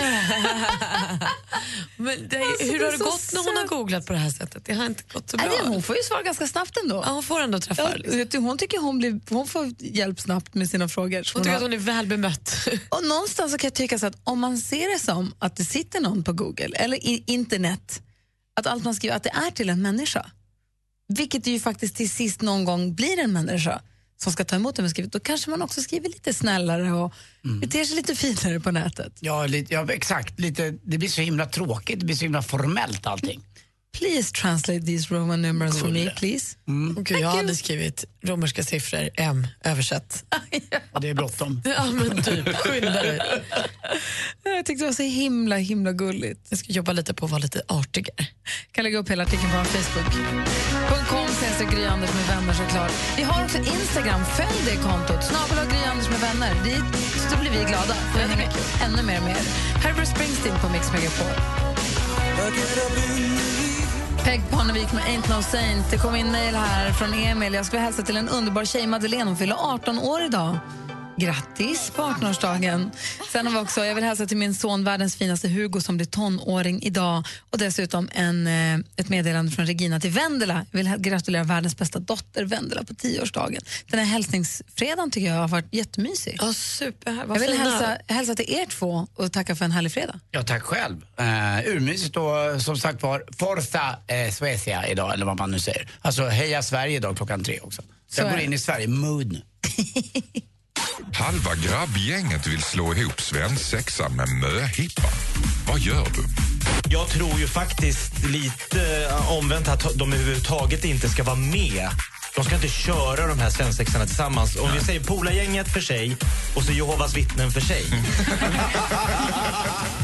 Men det, Alltså, hur det har det gått när hon har googlat på det här sättet? Det har inte gått så bra. Nej, hon får ju svara ganska snabbt ändå. Ja, hon får ändå träffar. Ja, du, hon tycker hon, blir, hon får hjälp snabbt med sina frågor. Så Hon tycker har- att hon är väl bemött. Och någonstans så kan jag tycka så att om man ser det som att det sitter någon på Google eller i internet, att allt man skriver att det är till en människa, vilket det ju faktiskt till sist någon gång blir en människa som ska ta emot det man skrivit, då kanske man också skriver lite snällare och beter sig lite finare på nätet. Ja, lite, ja, exakt. Lite, det blir så himla tråkigt, det blir så himla formellt allting. Please translate these Roman numerals for me, please. Mm. Gud, jag hade skrivit romerska siffror, M, översatt. Det är bråttom. Ja, men typ, skynda dig. Jag tyckte det var så himla, himla gulligt. Jag ska jobba lite på att vara lite artigare. kan lägga upp hela artikeln på vår Facebook. .com ses Gry Anders med vänner såklart. Vi har också Instagram, följ det kontot. Snabel Gry Anders med vänner. Dit så blir vi glada. Hänger ännu mer med er. Här är Springsteen på Mix Megapol. Peg Parnevik med Ain't No Saint. Det kom in mejl här från Emil. Jag skulle hälsa till en underbar tjej, Madeleine. Hon fyller 18 år idag. Grattis på 18-årsdagen. Sen har vi också, jag vill hälsa till min son, världens finaste Hugo, som blir tonåring idag. Och dessutom en, eh, ett meddelande från Regina till Vendela. Jag vill gratulera världens bästa dotter, Vendela, på 10-årsdagen. Den här hälsningsfredagen tycker jag har varit jättemysig. Ja, super. Jag vill hälsa, hälsa till er två och tacka för en härlig fredag. Ja, tack själv. Uh, urmysigt och som sagt var, Forza eh, Suecia idag, eller vad man nu säger. Alltså heja Sverige idag klockan tre också. Så jag går in i Sverige-mood nu. Halva grabbgänget vill slå ihop svensexan med möhippa. Vad gör du? Jag tror ju faktiskt lite eh, omvänt att de överhuvudtaget inte ska vara med. De ska inte köra de här svensexarna tillsammans. Om vi säger Polargänget för sig och så Jehovas vittnen för sig.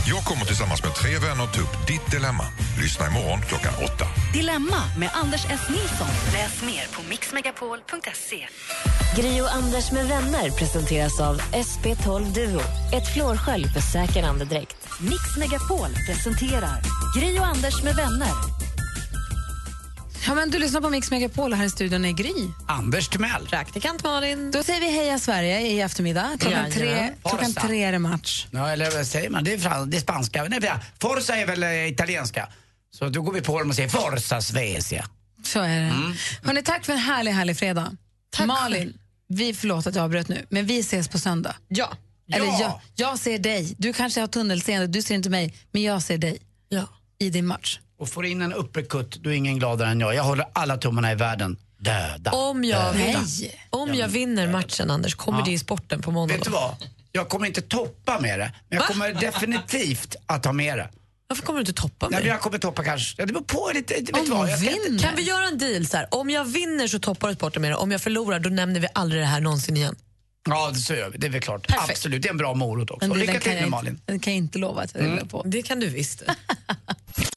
Jag kommer tillsammans med tre vänner ta upp ditt dilemma. Lyssna imorgon klockan åtta. Dilemma med Anders S. Nilsson. Läs mer på mixmegapol.se. Gri och Anders med vänner presenteras av SP12 Duo. Ett flårskölj för säker andedräkt. Mix Megapol presenterar Gri och Anders med vänner. Ja, men du lyssnar på Mix Megapol här i studion är Gry. Anders Timell. Praktikant Malin. Då säger vi heja Sverige i eftermiddag. Klockan, tre, Jajamän. klockan tre är det match. Ja, eller vad säger man? Det är, fran- det är spanska. Nej, Forza är väl eh, italienska. Så då går vi på dem och säger Forza Suecia. Så är det. Hörrni, tack för en härlig, härlig fredag. Malin, vi förlåt att jag avbröt nu, men vi ses på söndag. Ja. Eller Ja. jag, jag ser dig. Du kanske har tunnelseende, du ser inte mig, men jag ser dig ja. i din match. Och får in en uppercut, då är ingen gladare än jag. Jag håller alla tummarna i världen. Döda. Om jag, Döda. vinner, om jag vinner matchen, Anders, kommer Ja. det i sporten på måndag? Vet du vad? Jag kommer inte toppa med det, men jag kommer definitivt att ha med det. Varför kommer du inte toppa mig? men jag kommer toppa kanske. Det beror på lite. Vet Om vad? Jag vinner. Kan vi göra en deal så här? Om jag vinner så toppar du sporten med det. Om jag förlorar då nämner vi aldrig det här någonsin igen. Ja, det så gör vi. Det är väl klart. Perfekt. Absolut, det är en bra morot också. Det, lycka till kan nu jag Malin. inte, den kan jag inte lova att jag mm. på. Det kan du visst.